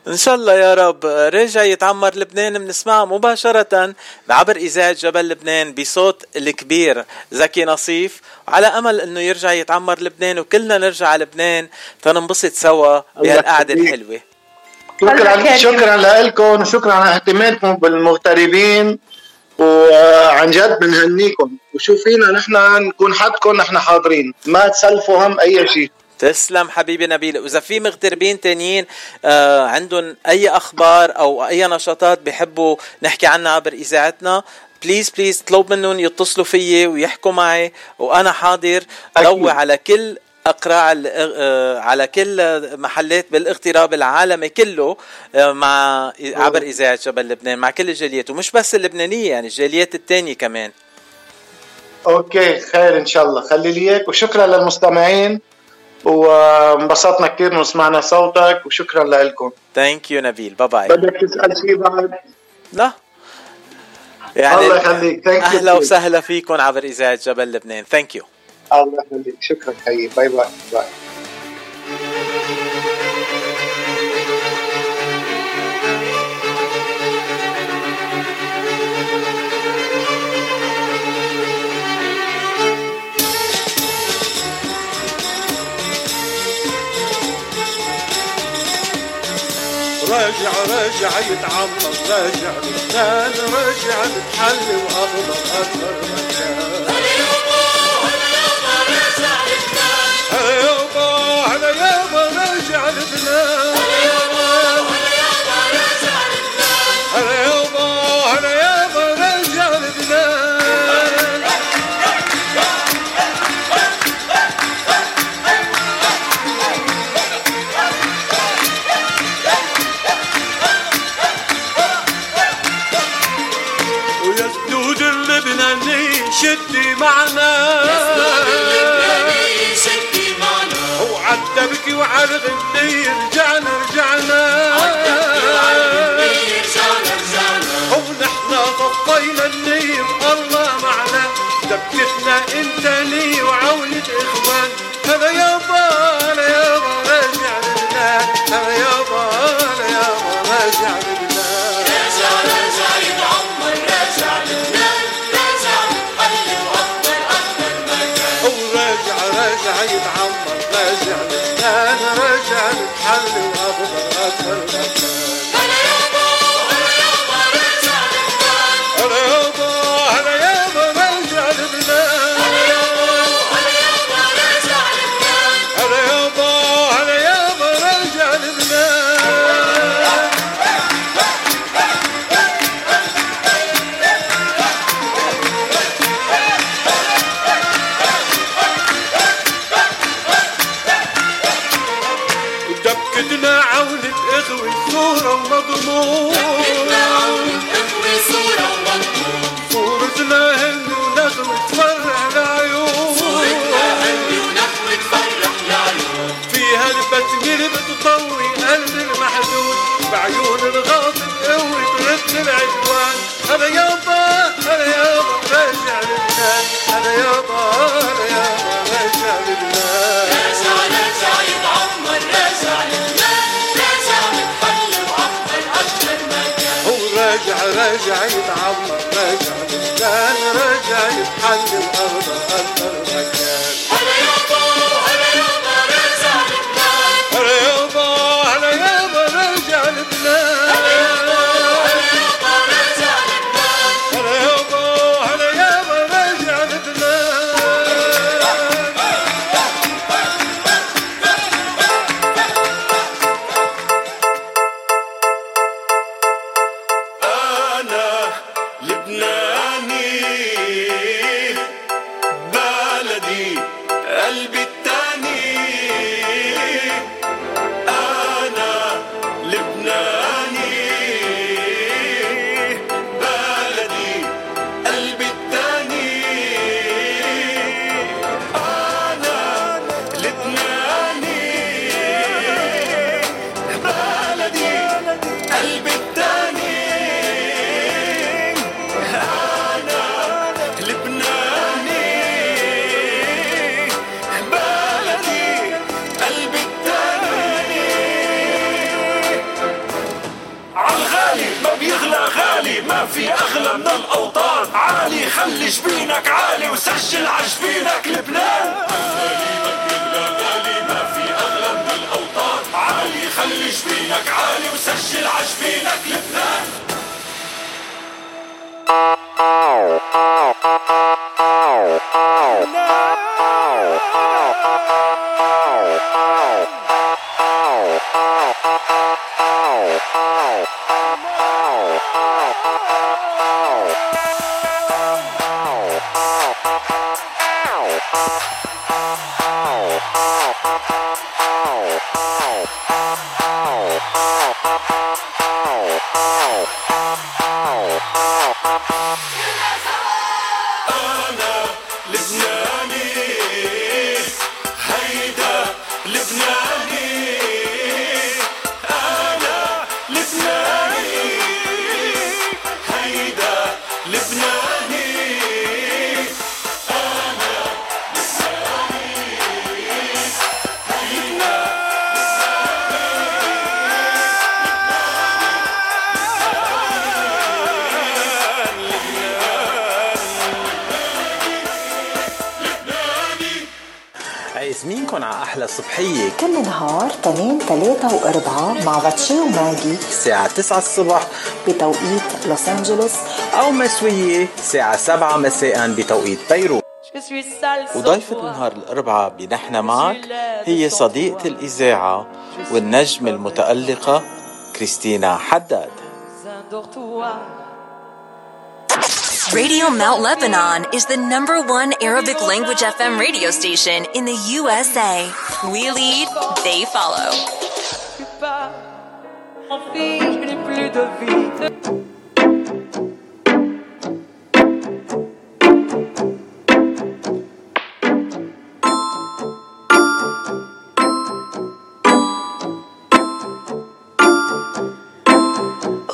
Speaker 1: إن شاء الله يا رب رجع يتعمر لبنان بنسمعها مباشرة عبر اذاعة جبل لبنان بصوت الكبير زكي نصيف. على أمل إنه يرجع يتعمر لبنان وكلنا نرجع على لبنان تننبسط سوا بهالقعدة
Speaker 19: يخليك.
Speaker 1: الحلوة.
Speaker 19: شكرا شكرا لكم وشكرا على اهتمامكم بالمغتربين وعن جد بنهنيكم. وشو فينا نحن نكون حدكم نحن حاضرين. ما تسلفوا هم أي شيء.
Speaker 1: تسلم حبيبي نبيل. واذا في مغتربين تانيين آه عندهم أي أخبار أو أي نشاطات بحبوا نحكي عنها عبر إذاعتنا please please طلب منهم يتصلوا فيي ويحكوا معي وأنا حاضر. ضوي على كل أقراع آه، على كل محلات بالاغتراب العالمي كله آه، مع عبر إذاعة جبل لبنان مع كل الجاليات ومش بس اللبنانية يعني الجاليات التانية كمان.
Speaker 19: okay خير إن شاء الله. خلي لي إياك وشكرا للمستمعين. وانبسطنا كثير إنه سمعنا صوتك وشكرا لكم
Speaker 1: thank you نبيل. bye bye
Speaker 19: بدك تسأل شيء بعد؟
Speaker 1: لا. يعني
Speaker 19: الله يخليك. thank you
Speaker 1: أهلا وسهلا فيكم عبر إذاعة جبل لبنان. thank you
Speaker 19: الله يخليك. شكرا. حبيبي. bye bye bye
Speaker 22: راجع راجع يتعمر راجع لبنان راجع بتحلي واخضر اكبر مكان هلا يابا هلا يابا راجع لبنان هلا معنا. وعد تبكي وعلى الغني رجعنا رجعنا ونحنا طفينا النير الله معنا. دبكتنا انت لي وعونة اخوان. هلا يابا هلا يابا راجع لبنان هلا يابا هلا يابا راجع
Speaker 23: راجع
Speaker 22: بتطوي قلب المحزون بعيون الغاضب قوة ترد العدوان. هلا يابا هلا يابا راجع لبنان هلا يابا هلا يابا راجع لبنان
Speaker 1: 9 الصبح
Speaker 2: بتوقيت لوس أنجلوس
Speaker 1: أو مسوية الساعة 7 مساء بتوقيت بيروت وضيفة نهار الأربعاء بنحن معك هي صديقة الإذاعة والنجم المتألقة كريستينا حداد
Speaker 24: Radio Mount Lebanon is the number one Arabic language FM radio station in the USA. We lead, they follow.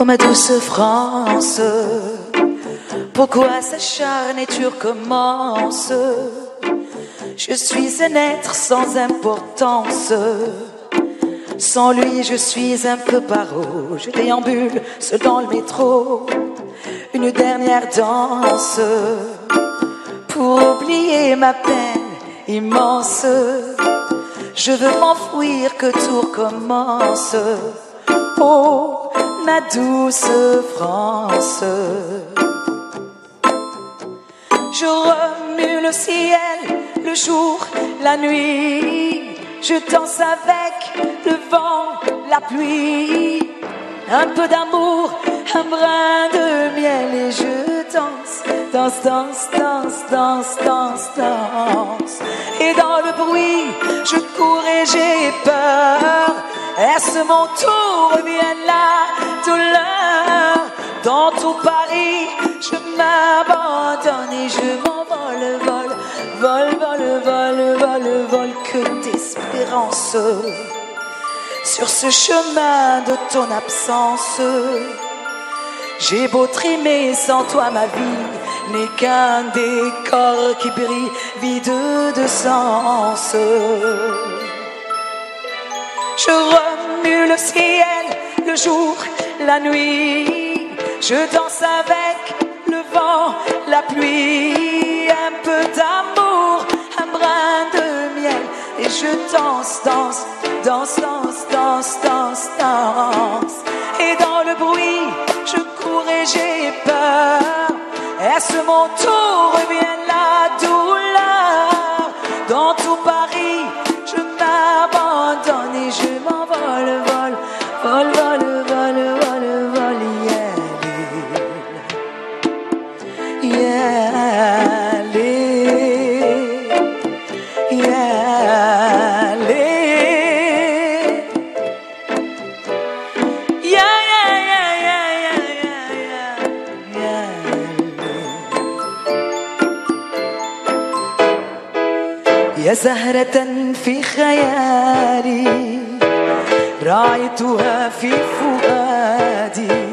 Speaker 25: Ma douce France, pourquoi s'acharner tu recommences Je suis un être sans importance. Sans lui, je suis un peu paro. Je déambule seul dans le métro. Une dernière danse pour oublier ma peine immense. Je veux m'enfuir que tout recommence. Oh, ma douce France. Je remue le ciel, le jour, la nuit. Je danse avec le vent, la pluie. Un peu d'amour, un brin de miel et je danse, danse, danse, danse, danse, danse, danse. Et dans le bruit, je cours et j'ai peur. Est-ce mon tour la douleur? Dans tout Paris, je m'abandonne et je m'envole, vol, vol, vol, vol, vol, vol, que d'espérance sur ce chemin de ton absence. J'ai beau trimer sans toi, ma vie n'est qu'un décor qui brille, vide de sens. Je remue le ciel, le jour, la nuit. Je danse avec le vent, la pluie. Un peu d'amour, un brin de miel. Et je danse, danse, danse, danse, danse, danse, danse. Et dans le bruit, je cours et j'ai peur. Est-ce mon tour ou bien زهرة في خيالي راعيتها في فؤادي.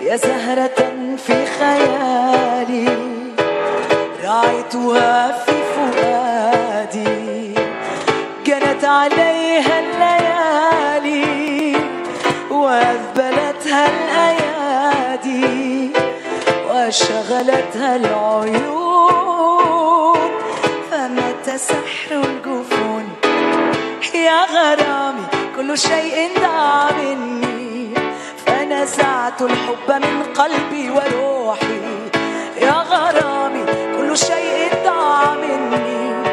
Speaker 25: يا زهرة في خيالي راعيتها في فؤادي. جنت عليها الليالي وأذبلتها الأيادي وشغلتها العيون. سحر الجفون يا غرامي كل شيء ضاع مني. فنزعت الحب من قلبي وروحي. يا غرامي كل شيء ضاع مني.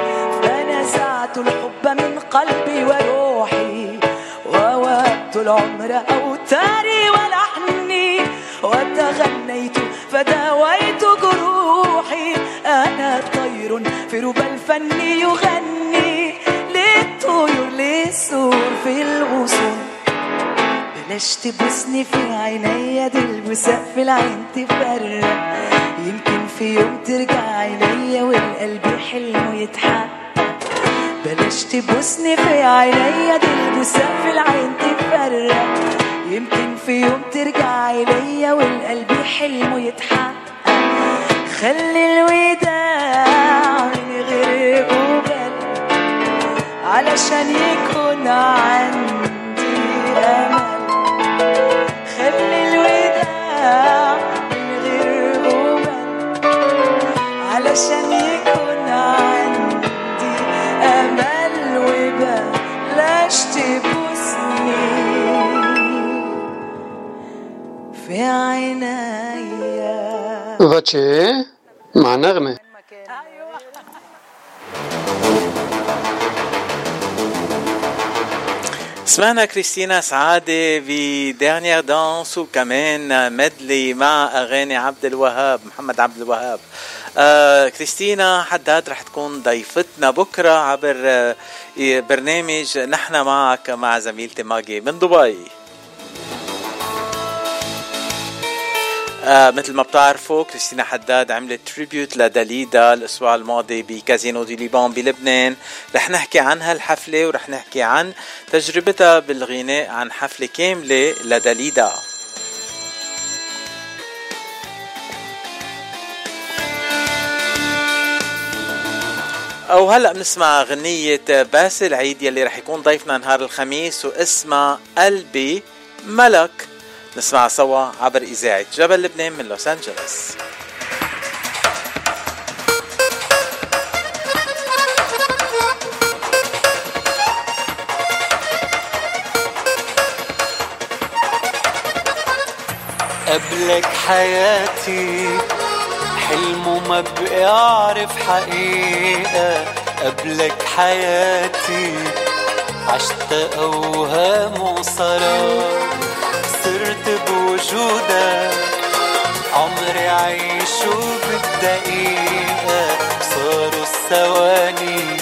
Speaker 25: فنزعت الحب من قلبي وروحي. ووهبت العمر أوتاري ولحني. وتغنيت فداويت في ربى الفن يغني للطيور للسور في الغصون. بلاش تبوسني في عينيا دي في العين تفرق. يمكن في يوم ترجع ليا والقلب حلمه يتحقق بلاش تبوسني في عينيا دي في العين تفرق. يمكن في يوم ترجع ليا والقلب حلمه يتحقق خلي الوداع علشان يكون عندي أمل. خلي الوداع من غير قبل علشان يكون عندي أمل وبلاش تبوسني. في عينيا
Speaker 26: باتشي مع نغمة.
Speaker 1: سمعنا كريستينا سعادة في دانيير دانس وكمان مدلي مع أغاني عبد الوهاب محمد عبد الوهاب آه كريستينا حداد رح تكون ضيفتنا بكرة عبر آه برنامج نحن معك مع زميلتي ماجي من دبي. آه مثل ما بتعرفوا كريستينا حداد عملت تريبيوت لداليدا الأسبوع الماضي بكازينو دي ليبان بلبنان. رح نحكي عن هالحفلة ورح نحكي عن تجربتها بالغناء عن حفلة كاملة لداليدا. أو هلأ بنسمع غنية باسل عيد يلي رح يكون ضيفنا نهار الخميس واسمها قلبي ملك. نسمعها سوا عبر إذاعة جبل لبنان من لوس أنجلوس.
Speaker 27: قبلك حياتي حلم وما بقي اعرف حقيقة. قبلك حياتي عشت أوهام وصرار بوجودك عمري عيشه بالدقيقة صاروا الثواني.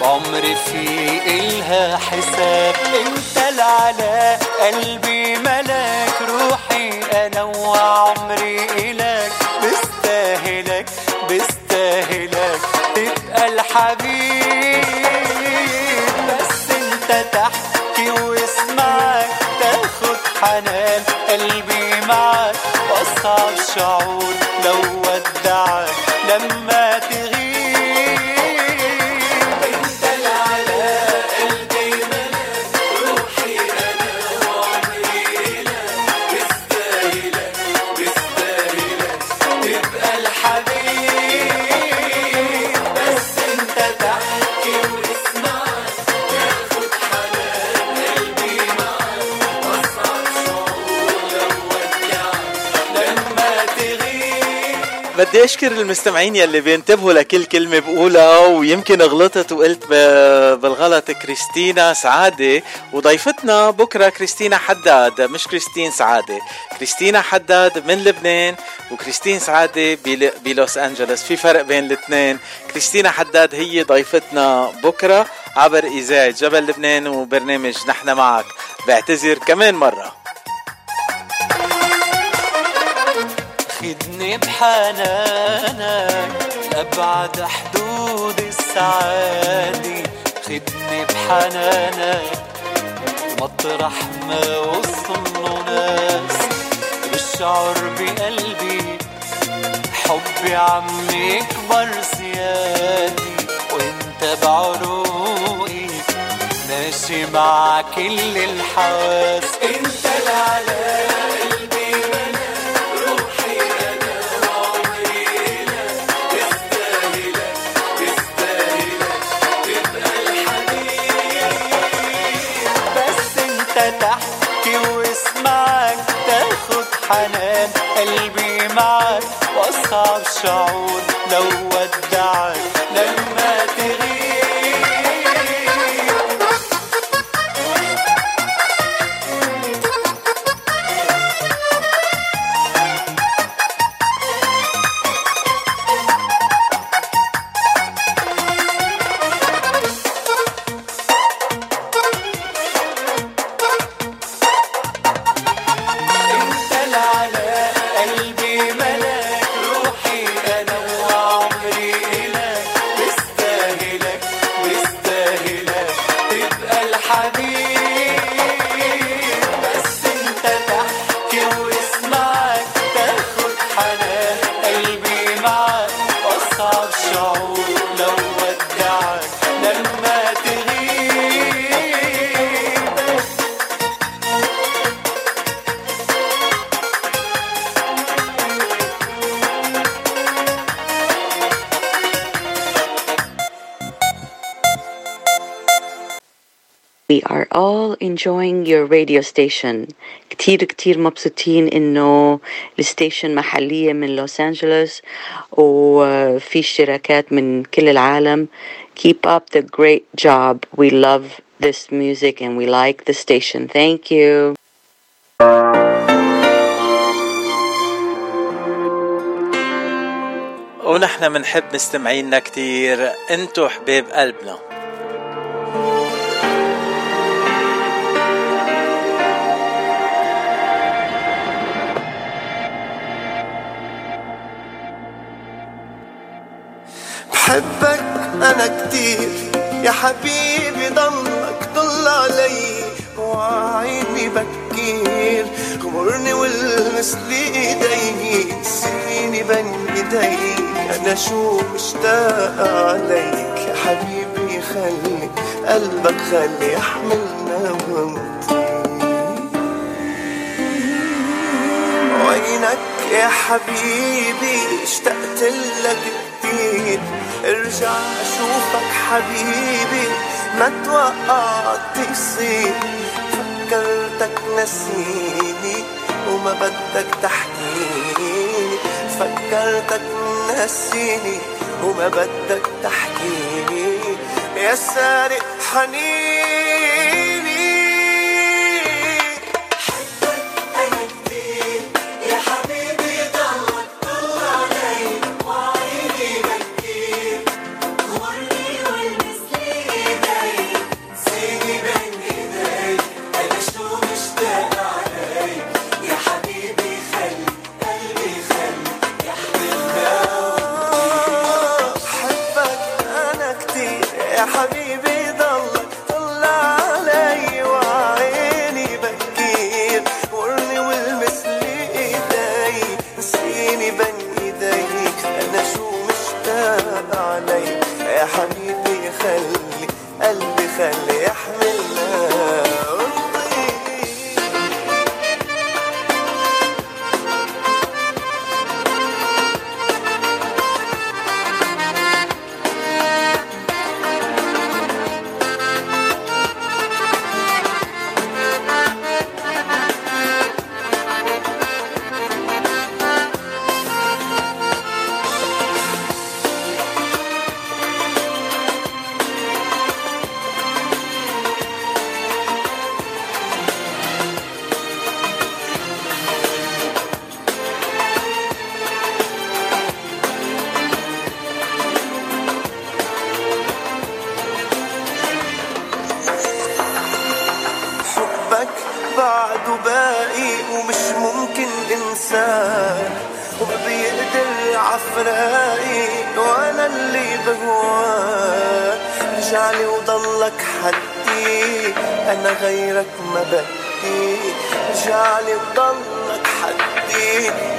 Speaker 27: بعمري في إلها حساب إنت العلا قلبي ملاك روحي أنا وعمري إلك بستاهلك بستاهلك تبقى الحبيب. بس أنت تحكي واسمعك تاخد حنان. قلبي معك واصعب شعور.
Speaker 1: بدي اشكر المستمعين يلي بينتبهوا لكل كلمة بقولها؟ ويمكن غلطت وقلت بالغلط كريستينا سعادة وضيفتنا بكرة كريستينا حداد مش كريستين سعادة. كريستينا حداد من لبنان وكريستين سعادة بل- بلوس أنجلوس. في فرق بين الاثنين. كريستينا حداد هي ضيفتنا بكرة عبر إذاعة جبل لبنان وبرنامج نحن معك. بعتذر كمان مرة.
Speaker 27: خدني بحنانك لأبعد حدود السعادة. خدني بحنانك مطرح ما وصلوا ناس. بشعر بقلبي حبي عم يكبر زيادة. وإنت بعروقي ماشي مع كل الحواس. إنت العلا قلبي تاخد
Speaker 2: enjoying your radio station. كتير كتير مبسوطين إنه الستيشن محلية من لوس أنجلوس وفي اشتراكات من كل العالم. Keep up the great job. We love this music and we like the station. Thank you.
Speaker 1: ونحن منحب مستمعينا كتير. انتو حبيب قلبنا.
Speaker 11: بحبك أنا كتير. يا حبيبي ضلك طل علي. وعيني بكير. غمرني والمس لي ايديك سيني بين ايديك أنا شو مشتاق عليك يا حبيبي؟ خلي قلبك خلي يحملنا ونطير وينك يا حبيبي؟ اشتقت لك كتير. ارجع اشوفك حبيبي ما توقعت يصير. فكرتك نسيني
Speaker 28: وما بدك تحكيني. فكرتك نسيني وما بدك تحكيني. يا سارق حنيني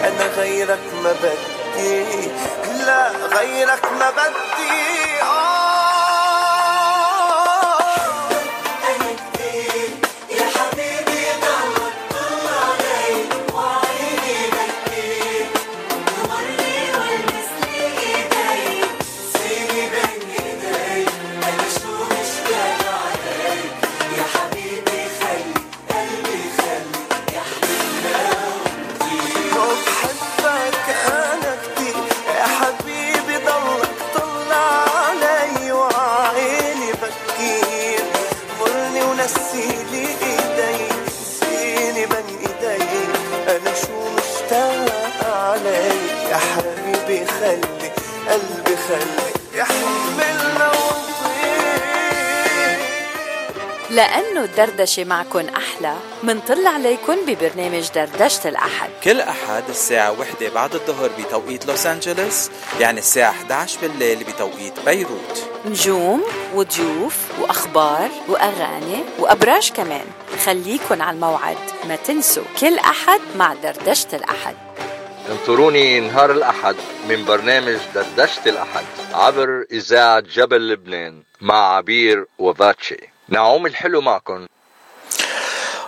Speaker 28: أنا غيرك ما بدي. لا غيرك ما بدي. آه.
Speaker 4: لأنه الدردشة معكن أحلى. منطل عليكن ببرنامج دردشة الأحد.
Speaker 1: كل أحد الساعة وحدة بعد الظهر بتوقيت لوس أنجلوس يعني الساعة 11 بالليل بتوقيت بيروت.
Speaker 4: نجوم وضيوف وأخبار وأغاني وأبراج كمان. خليكن على الموعد ما تنسوا. كل أحد مع دردشة الأحد.
Speaker 5: انطروني نهار الأحد من برنامج دردشة الأحد عبر إذاعة جبل لبنان مع عبير وفاتشي. نعوم الحلو معكم.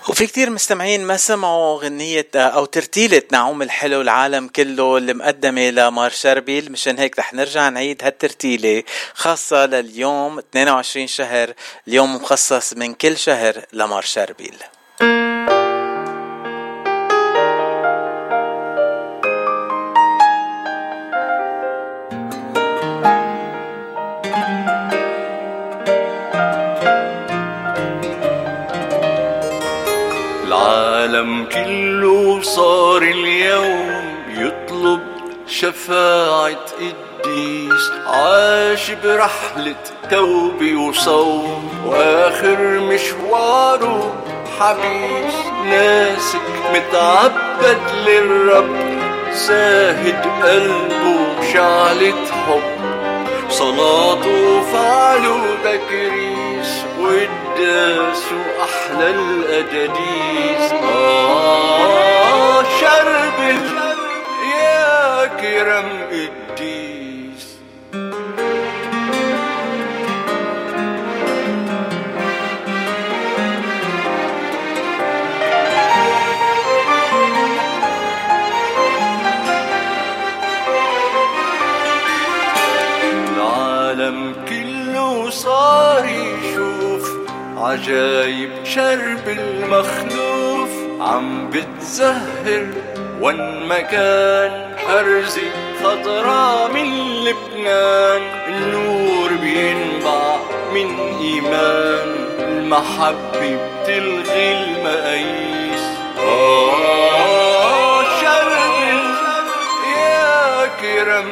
Speaker 1: وفي كتير مستمعين ما سمعوا غنية أو ترتيلة نعوم الحلو العالم كله اللي مقدمة لمار شربيل. مشان هيك رح نرجع نعيد هالترتيلة خاصة لليوم 22 شهر اليوم مخصص من كل شهر لمار شربيل.
Speaker 12: العالم كله صار اليوم يطلب شفاعة قديس عاش برحلة توبة وصوم. وآخر مشواره حبيس ناسك متعبد للرب زاهد قلبه شعلة حب. صلاته فعله تكريس والداس أحلى الأجاديس آه شرب يا كرم قديس العالم كله صار يشوف عجايب شرب المخلوف عم بتزهر وين ما كان أرزي خضرا من لبنان. النور بينبع من إيمان المحبة بتلغي المقاييس. آه شرب يا كرم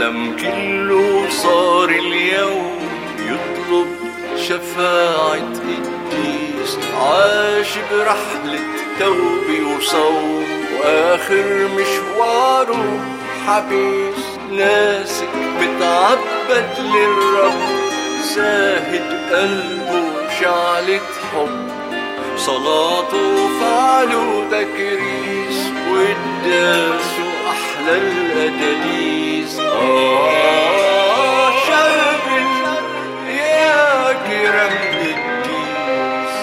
Speaker 12: العالم كله صار اليوم يطلب شفاعة قديس عاش برحلة توبة وصوم وآخر مشواره حبيس. ناسك بتعبد للرب زاهد قلبه شعلة حب. صلاته وفعله تكريس وقداسه أحلى الأداليس آه يا كرم الديس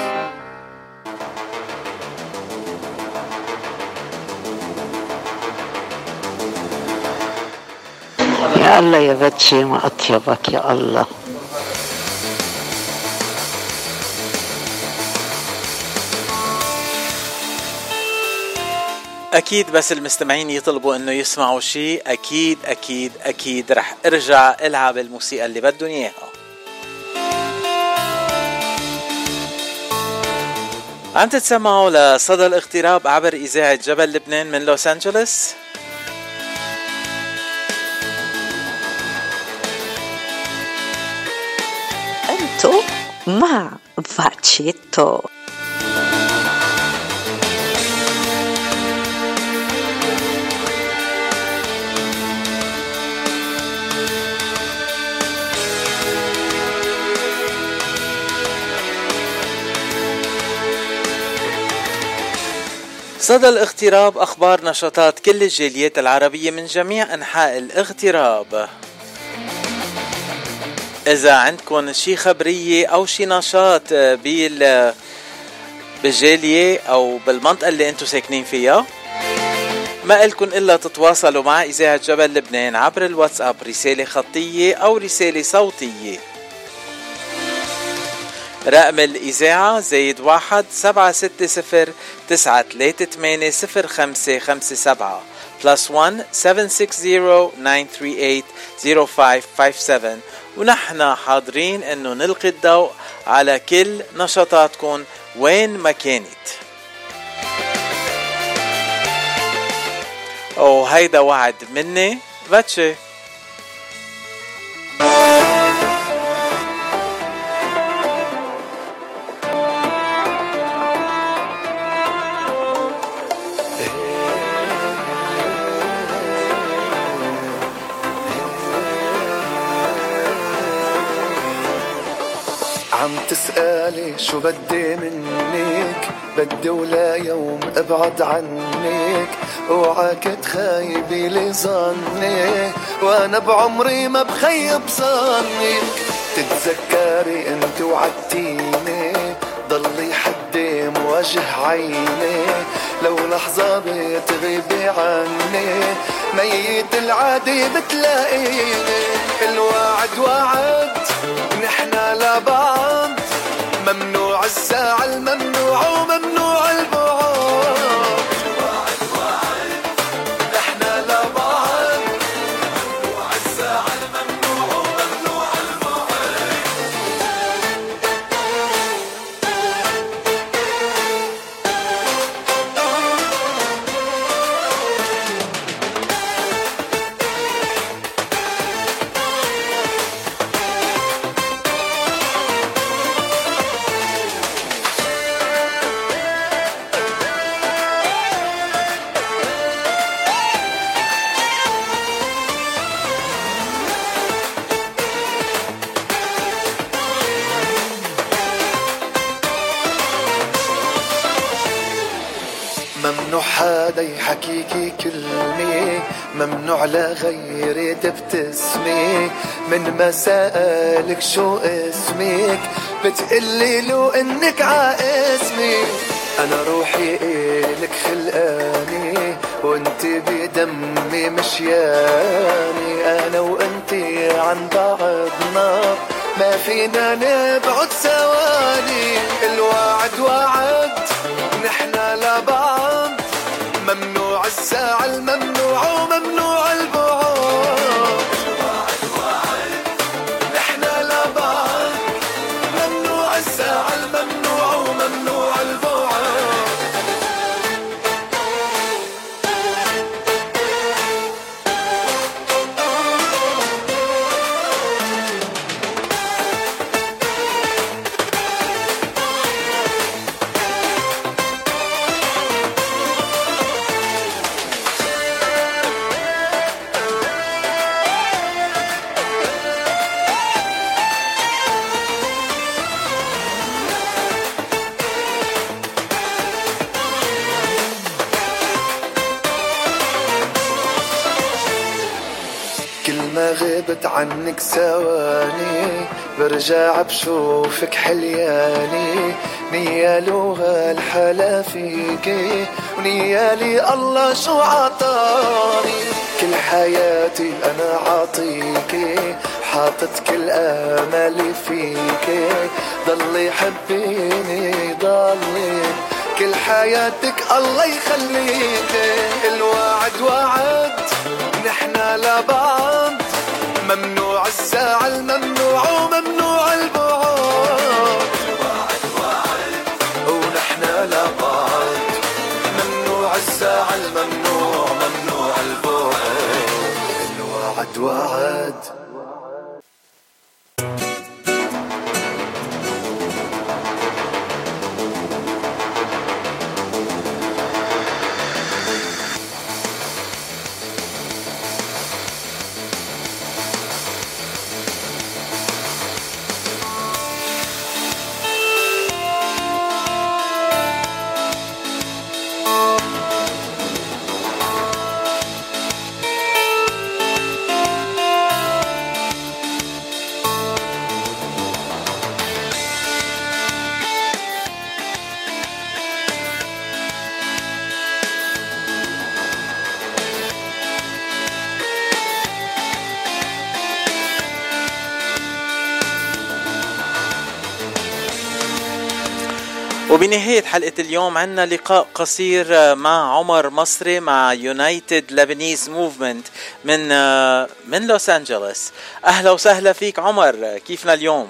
Speaker 29: يا الله يا بتشي ما أطيبك يا الله.
Speaker 1: أكيد بس المستمعين يطلبوا إنه يسمعوا شيء. أكيد أكيد أكيد رح أرجع ألعب الموسيقى اللي بدهم إياها. عم تتسمعوا لصدى الاغتراب عبر إذاعة جبل لبنان من لوس أنجلوس؟
Speaker 29: أنتو مع فاتشيتو.
Speaker 1: صدى الاغتراب أخبار نشاطات كل الجاليات العربية من جميع أنحاء الاغتراب. إذا عندكم شي خبرية أو شي نشاط بال بالجالية أو بالمنطقة اللي أنتم ساكنين فيها ما إلكن إلا تتواصلوا مع إذاعة جبل لبنان عبر الواتساب رسالة خطية أو رسالة صوتية. رقم الإذاعة زايد واحد سبعة ستة صفر تسعة تلاتة تمانية صفر خمسة خمسة سبعة plus one seven six zero nine three eight zero five five seven ونحن حاضرين إنه نلقي الضوء على كل نشاطاتكم وين ما كانت. وهيدا وعد مني. باتشي.
Speaker 11: تسألي شو بدي منك؟ بدي ولا يوم أبعد عنك. اوعاك تخيبي لي ظني وأنا بعمري ما بخيب ظنك تتذكري أنت وعدتيني ضلي حدي مواجه عيني. لو لحظة بتغيبي عني ميت العادي بتلاقيني. الوعد وعد نحنا لبعض ممنوع الزعل ممنوع ممنوع لغيري تبتسمي. من ما سألك شو اسمك؟ بتقلي له إنك عاسمي أنا روحي إلك خلقاني وإنت بدمي مشياني. أنا وإنت عن بعضنا ما فينا نبعد ثواني. الوعد وعد نحنا لبعض ممنوع الزعل ممنوع وممنوع البعد برجع بشوفك حلياني نيالي وهالحلا فيكي ونيالي الله شو عطاني؟ كل حياتي أنا عاطيكي حاطط كل املي فيكي. ضلي حبيني ضلي. كل حياتك الله يخليك الوعد وعد نحنا لبعض ممنوع الزعل ممنوع وممنوع. وعد
Speaker 1: وبنهاية حلقة اليوم عنا لقاء قصير مع عمر مصري مع United Lebanese Movement من من لوس أنجلوس أهلا وسهلا فيك عمر كيفنا اليوم؟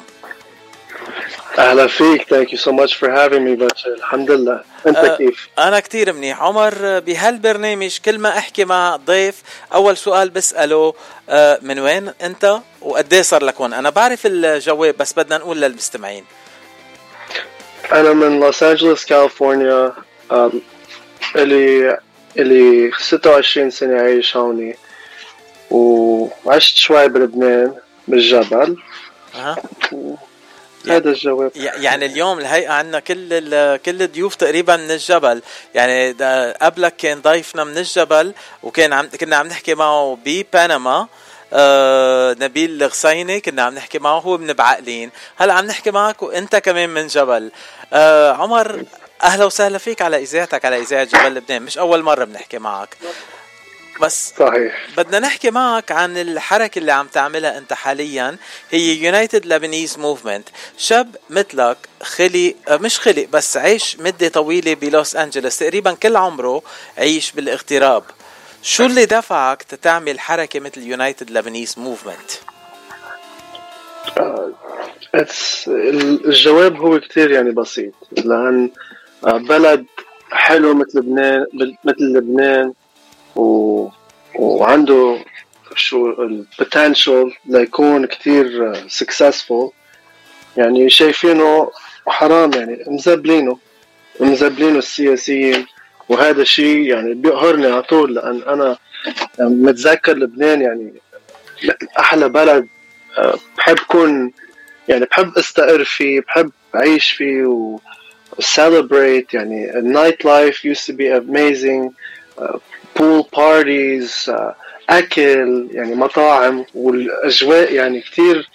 Speaker 30: أهلا فيك thank you so much for having me باتشي الحمد لله. أنت
Speaker 1: أه،
Speaker 30: كيف؟
Speaker 1: أنا كتير منيح. عمر بهالبرنامج كل ما أحكي مع ضيف أول سؤال بسأله أه، من وين أنت؟ وقديه صار لك هون؟ أنا بعرف الجواب بس بدنا نقول للمستمعين.
Speaker 30: أنا من لوس انجلوس كاليفورنيا أم، إلي إلي 26 سنة عايش هوني. وعشت شوي بلبنان بالجبل.
Speaker 1: أه.
Speaker 30: هذا الجواب
Speaker 1: يعني اليوم الهيئة عندنا كل ال- كل الضيوف تقريبا من الجبل. يعني قبلك كان ضيفنا من الجبل وكان عم كنا عم نحكي معه ببنما آه نبيل الغسيني كنا عم نحكي معه هو من بعقلين. هلا عم نحكي معك وانت كمان من جبل. آه عمر أهلا وسهلا فيك على إذاعتك على إذاعة جبل لبنان. مش أول مرة بنحكي معك. بس
Speaker 30: صحيح.
Speaker 1: بدنا نحكي معك عن الحركة اللي عم تعملها أنت حاليا. هي United Lebanese Movement شاب مثلك خلي آه، مش خلي بس عيش مدة طويلة بلوس أنجلوس. تقريبا كل عمره عيش بالاغتراب. شو اللي دفعك تتعمل حركة مثل United Lebanese
Speaker 30: Movement الجواب هو كتير يعني بسيط. لأن بلد حلو مثل لبنان مثل لبنان و... وعنده شو ال potential ليكون كتير successful يعني شايفينه حرام يعني مزبلينه مزبلينه السياسيين. وهذا الشيء يعني بيقهرني على طول لأن أنا متذكر لبنان يعني أحلى بلد أه، بحب كون يعني بحب أستقر فيه بحب أعيش فيه و celebrate يعني ال nightlife used to be amazing uh, pool parties uh, أكل يعني مطاعم والأجواء يعني كتير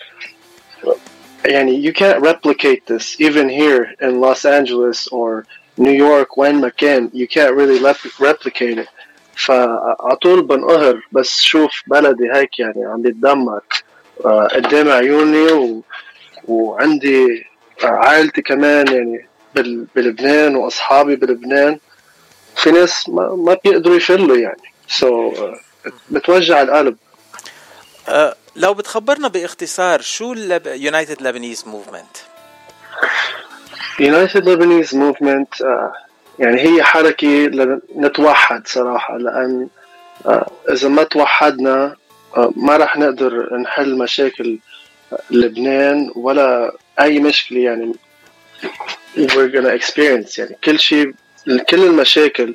Speaker 30: يعني you can't replicate this even here in Los Angeles or New York وين ما كان can't really rep- replicate it. فعلى طول بنقهر بس شوف بلدي هيك يعني عم بيتدمر آه، قدام عيوني و وعندي عائلتي كمان يعني بال- بلبنان وأصحابي بلبنان. في ناس ما, ما بيقدروا يفلوا يعني. so so, بتوجع القلب.
Speaker 1: آه، لو بتخبرنا باختصار شو ال United Lebanese Movement
Speaker 30: United Lebanese Movement آه، يعني هي حركة لنتوحد صراحة لأن آه، إذا ما توحدنا آه، ما رح نقدر نحل مشاكل لبنان ولا أي مشكلة يعني we're gonna experience. يعني كل شيء كل المشاكل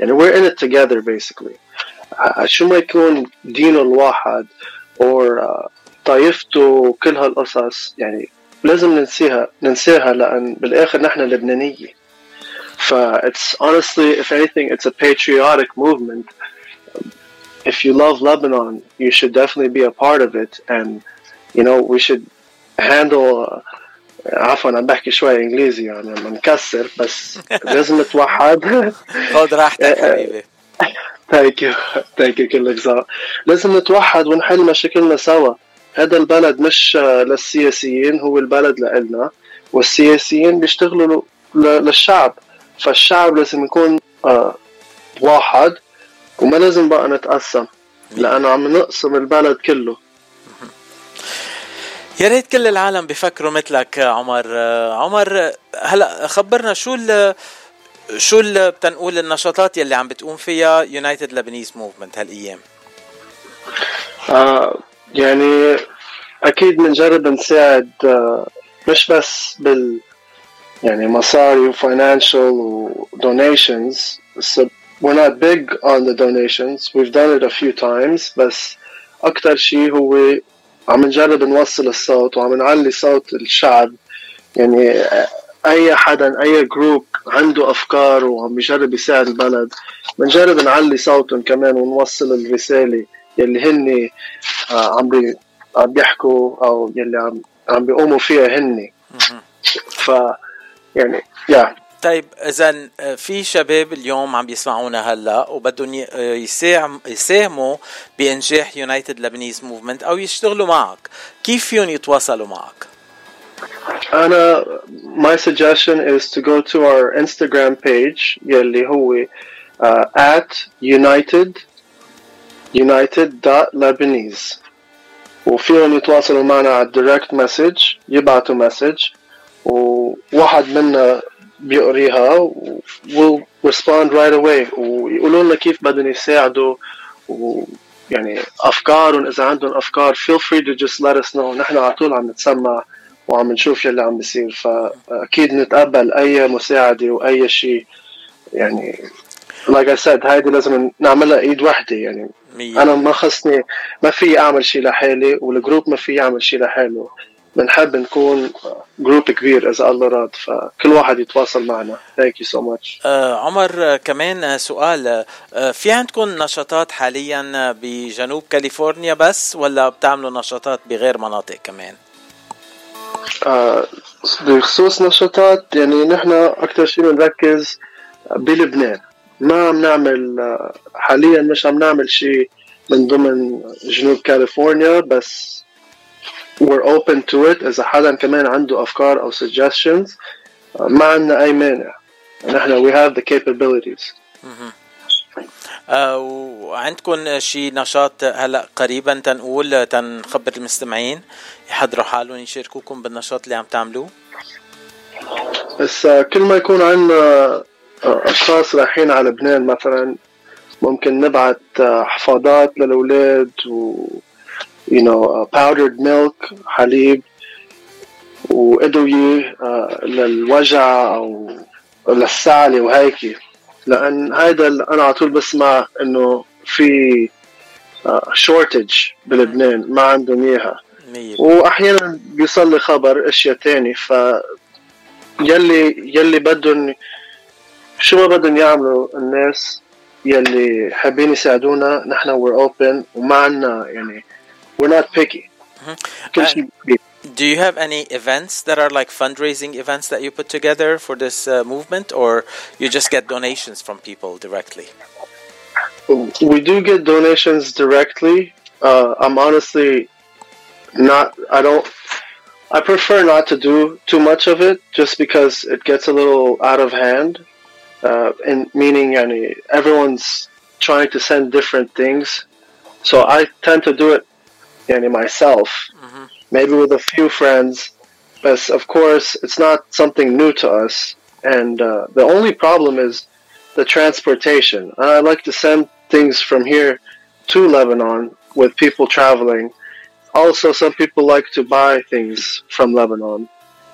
Speaker 30: يعني we're in it together basically. شو ما يكون دينه الواحد or طائفته وكل هالقصص يعني لازم ننسيها ننساها لأن بالآخر نحن لبنانية. ف it's honestly if anything it's a patriotic movement. If you love Lebanon you should definitely be a part of it and you know we should handle uh, عفوا عم بحكي شوي إنجليزي يعني عم نكسر بس لازم نتوحد.
Speaker 1: خذ راحتك حبيبي.
Speaker 30: thank you thank you كلك لازم نتوحد ونحل مشاكلنا سوا. هذا البلد مش للسياسيين هو البلد لإلنا. والسياسيين بيشتغلوا للشعب. فالشعب لازم يكون آه، واحد. وما لازم بقى نتقسم لأنه عم نقسم البلد كله.
Speaker 1: يا ريت كل العالم بيفكروا مثلك عمر. آه، عمر هلا خبرنا شو ال شو ال بتنقول النشاطات يلي عم بتقوم فيها يونايتد لبنيز موفمنت هالأيام؟
Speaker 30: آه يعني أكيد بنجرب نساعد آه مش بس بال يعني مصاري و financial و donations we're not big on the donations. We've done it a few times بس أكتر شيء هو عم نجرب نوصل الصوت وعم نعلي صوت الشعب. يعني آه، أي حدا أي group عنده أفكار وعم يجرب يساعد البلد بنجرب نعلي صوتهم كمان ونوصل الرسالة. يلي هن آه، عم بي عم بيحكوا أو يلي عم عم بيقوموا فيها هن ف يعني يا.
Speaker 1: طيب اذا في شباب اليوم عم بيسمعونا هلا وبدهم يساهم يساهموا بإنجاح يونايتد لبنيز موفمنت أو يشتغلوا معك. كيف فيهم يتواصلوا معك؟
Speaker 30: أنا my suggestion is to go to our Instagram page يلي هو uh, at united united.lebanese وفيهم يتواصلوا معنا على direct message يبعتوا مسج وواحد منا بيقريها و we'll respond right away. ويقولوا لنا كيف بدهم يساعدوا ويعني أفكارهم إذا عندهم أفكار feel free to just let us know. نحن على طول عم نتسمع وعم نشوف يلي عم بيصير. فأكيد نتقبل أي مساعدة وأي شيء. يعني like I said هيدي لازم نعملها إيد وحدة. يعني. أنا ما خصني ما في أعمل شيء لحالي وال group ما في يعمل شيء لحاله. بنحب نكون group كبير إذا الله راد فكل واحد يتواصل معنا. thank you so
Speaker 1: much عمر آه، كمان آه، سؤال آه في عندكم نشاطات حاليا بجنوب كاليفورنيا بس ولا بتعملوا نشاطات بغير مناطق كمان؟
Speaker 30: آه، بخصوص نشاطات يعني نحن أكثر شيء بنركز بلبنان. ما عم نعمل حاليا مش عم نعمل شيء من ضمن جنوب كاليفورنيا بس we're open to it. إذا حدا كمان عنده أفكار أو suggestions ما عندنا أي مانع. نحن we have the capabilities.
Speaker 1: آه وعندكم شي نشاط هلأ قريبا تنقول تنخبر المستمعين؟ يحضروا حالهم يشاركوكم بالنشاط اللي عم تعملوه؟
Speaker 30: بس آه، كل ما يكون عندنا أشخاص رايحين على لبنان مثلا ممكن نبعت آه، حفاضات للأولاد و you know uh, powdered milk حليب وإدوية آه، للوجع أو للسعلة وهيك لأن هذا أنا على طول بسمع إنه في شورتج بلبنان ما عندهم إياها. واحيانا بيوصل لي خبر أشياء تاني ف يلي يلي بدهم شو ما بدهم يعملوا الناس يلي حابين يساعدونا نحن we're open وما عنا يعني we're not picky كل شيء
Speaker 1: Do you have any events that are like fundraising events that you put together for this uh, movement, or you just get donations from people directly?
Speaker 30: we do get donations directly. Uh, I'm honestly not. I don't. I prefer not to do too much of it just because it gets a little out of hand. Uh, and meaning, yani, everyone's trying to send different things. So I tend to do it yani, myself, maybe with a few friends. But of course, it's not something new to us. And uh, the only problem is the transportation. And I like to send things from here to Lebanon with people traveling. Also, some people like to buy things from Lebanon.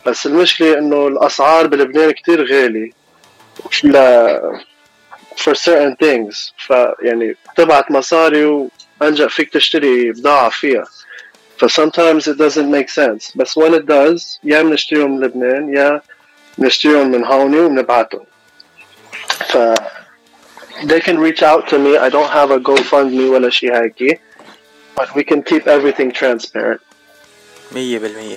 Speaker 30: بس المشكلة إنه الأسعار بلبنان كتير غالي ل for certain things فيعني تبعت مصاري وأنجأ فيك تشتري بضاعة فيها ف sometimes it doesn't make sense بس when it does يا بنشتريهم من لبنان يا بنشتريهم من هوني وبنبعتهم ف they can reach out to me I don't have a GoFundMe ولا شي هيك but we can keep everything transparent
Speaker 1: مية بالمية.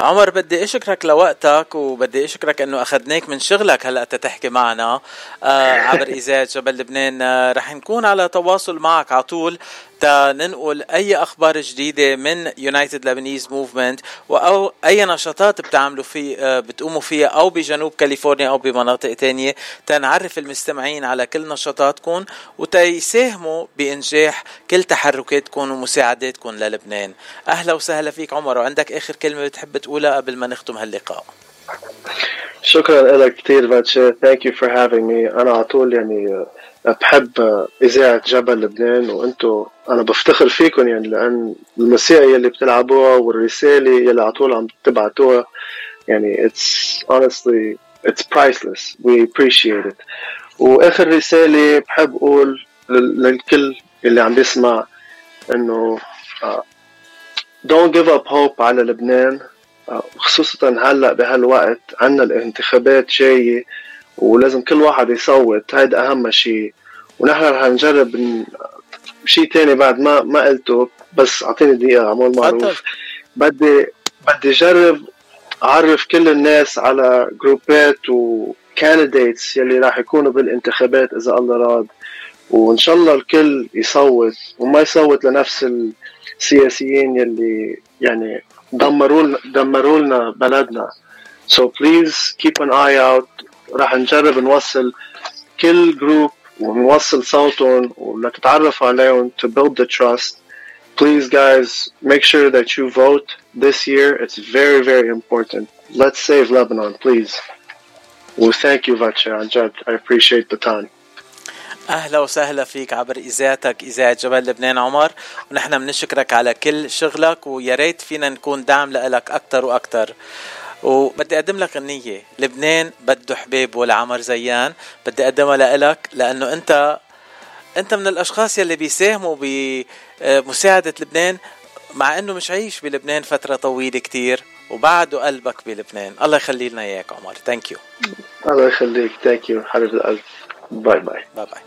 Speaker 1: عمر بدي أشكرك لوقتك وبدي أشكرك إنه أخذناك من شغلك. هلأ تحكي معنا آه عبر اذاعه جبل لبنان آه رح نكون على تواصل معك على طول. ننقل أي أخبار جديدة من يونايتد لبنيز موفمنت أو أي نشاطات بتعملوا في آه بتقوموا فيها أو بجنوب كاليفورنيا أو بمناطق تانية. تنعرف المستمعين على كل نشاطاتكم وتيساهموا بإنجاح كل تحركاتكم ومساعداتكم للبنان. أهلا وسهلا فيك عمر وعندك آخر كلمة بتحب تقولها قبل ما نختم هاللقاء.
Speaker 30: شكرا لك كثير باتشي thank you for having me أنا على طول يعني بحب إذاعة جبل لبنان وأنتم أنا بفتخر فيكم يعني لأن الموسيقى يلي بتلعبوها والرسالة يلي على طول عم تبعتوها يعني it's honestly it's priceless. We appreciate it. وآخر رسالة بحب أقول للكل اللي عم بيسمع إنه don't give up hope على لبنان. خصوصا هلأ بهالوقت عنا الانتخابات جاية ولازم كل واحد يصوت هيدا أهم شيء ونحن رح نجرب. شيء تاني بعد ما ما قلته بس أعطيني دقيقة عمول معروف بدي بدي جرب أعرف كل الناس على جروبات و candidates يلي راح يكونوا بالانتخابات إذا الله راد. وإن شاء الله الكل يصوت وما يصوت لنفس السياسيين يلي يعني دمروا لنا دمروا لنا بلدنا so please keep an eye out راح نجرب نوصل كل جروب ونوصل صوتهم ولتتعرفوا عليهم to build the trust please guys make sure that you vote this year it's very very important let's save Lebanon please well thank you Vacha عن جد I appreciate the time
Speaker 1: أهلا وسهلا فيك عبر إذاعتك إذاعة جبل لبنان عمر. ونحن بنشكرك على كل شغلك ويا ريت فينا نكون دعم لك أكثر وأكثر وبدي أقدم لك غنية. لبنان بده حبيب ولا عمر زيان. بدي أقدمها لك لأنه أنت أنت من الأشخاص يلي بيساهموا بمساعدة لبنان مع إنه مش عايش بلبنان فترة طويلة كتير وبعده قلبك بلبنان. الله يخلي لنا إياك عمر. thank you
Speaker 30: الله يخليك. thank you حبيب القلب. باي باي
Speaker 1: باي باي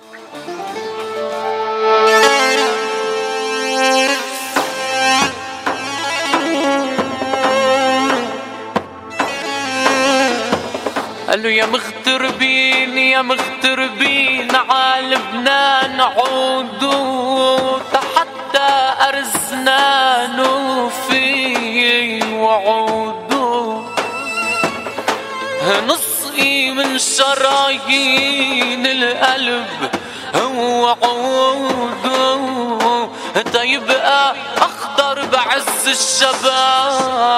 Speaker 27: قال له يا مغتربين يا مغتربين عالبنان عودوا حتى أرزنا في وعودوا نصقي من شرايين القلب هو عودوا تيبقى أخضر بعز الشباب.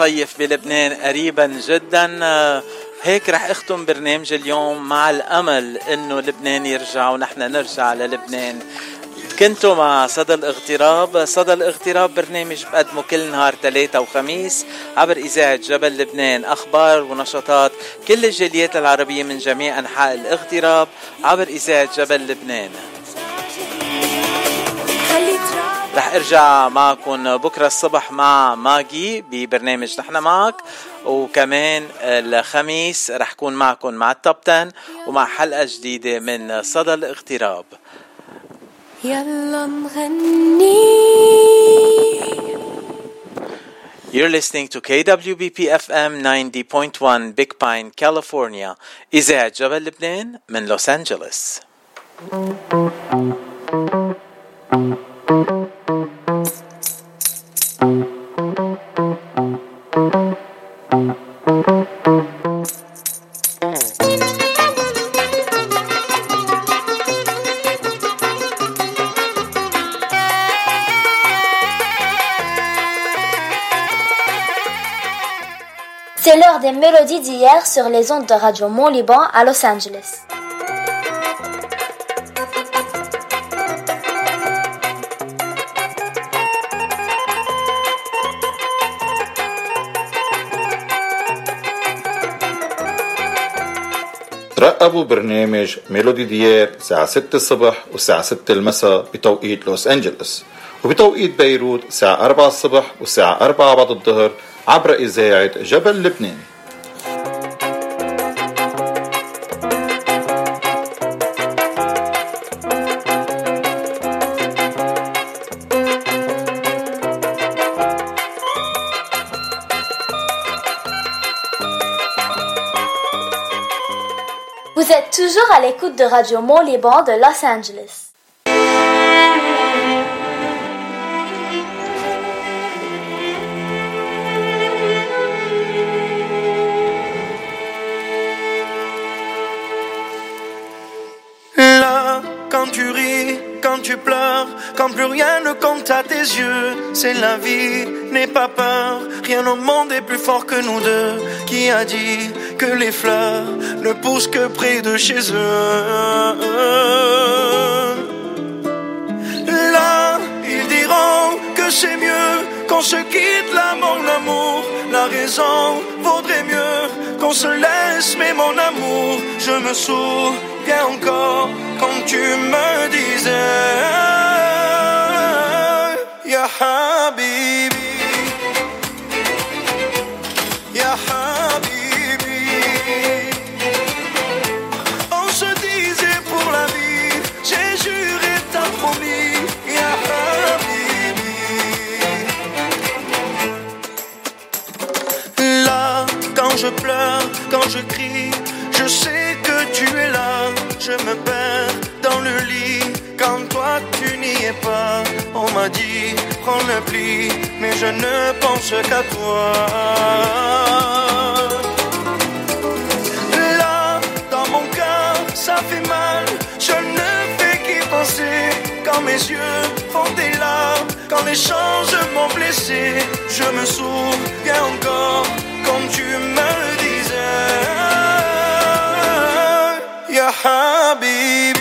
Speaker 31: نصيف
Speaker 1: بلبنان قريبا جدا. آه، هيك رح أختم برنامج اليوم مع الأمل إنه لبنان يرجع ونحن نرجع للبنان. كنتوا مع صدى الاغتراب. صدى الاغتراب برنامج بقدمه كل نهار ثلاثة وخميس عبر إذاعة جبل لبنان. أخبار ونشاطات كل الجاليات العربية من جميع أنحاء الاغتراب عبر إذاعة جبل لبنان. رح ارجع معكم بكرة الصبح مع ماجي ببرنامج نحن معك وكمان الخميس رح كون معكم مع التوب 10 ومع حلقة جديدة من صدى الاغتراب
Speaker 31: يلا نغني
Speaker 1: You're listening to KWBP FM 90.1 Big Pine, California. إذاعة جبل لبنان من لوس أنجلوس.
Speaker 32: Sur les ondes de Radio Mont-Liban à Los Angeles.
Speaker 33: ترقبوا برنامج ميلودي ديار الساعة 6 الصبح والساعة 6 المساء بتوقيت لوس أنجلوس وبتوقيت بيروت الساعة 4 الصبح والساعة 4 بعد الظهر عبر إذاعة جبل لبنان
Speaker 32: toujours à l'écoute de Radio Mont-Liban de Los Angeles.
Speaker 28: quand tu ris, quand tu pleures, quand plus rien ne compte à tes yeux. C'est la vie, n'aie pas peur, rien au monde est plus fort que nous deux. Qui a dit que les fleurs ne poussent que près de chez eux? Là, ils diront que c'est mieux qu'on se quitte là, mon amour. La raison vaudrait mieux qu'on se laisse, mais mon amour, je me souviens encore quand tu me disais, Ya Habibi, quand je crie, je sais que tu es là. Je me perds dans le lit quand toi tu n'y es pas. On m'a dit, prends le pli, mais je ne pense qu'à toi. Là, dans mon cœur, ça fait mal. Je ne fais qu'y penser quand mes yeux font des larmes. Quand les choses m'ont blessé, je me souviens encore comme tu me يا حبيبي.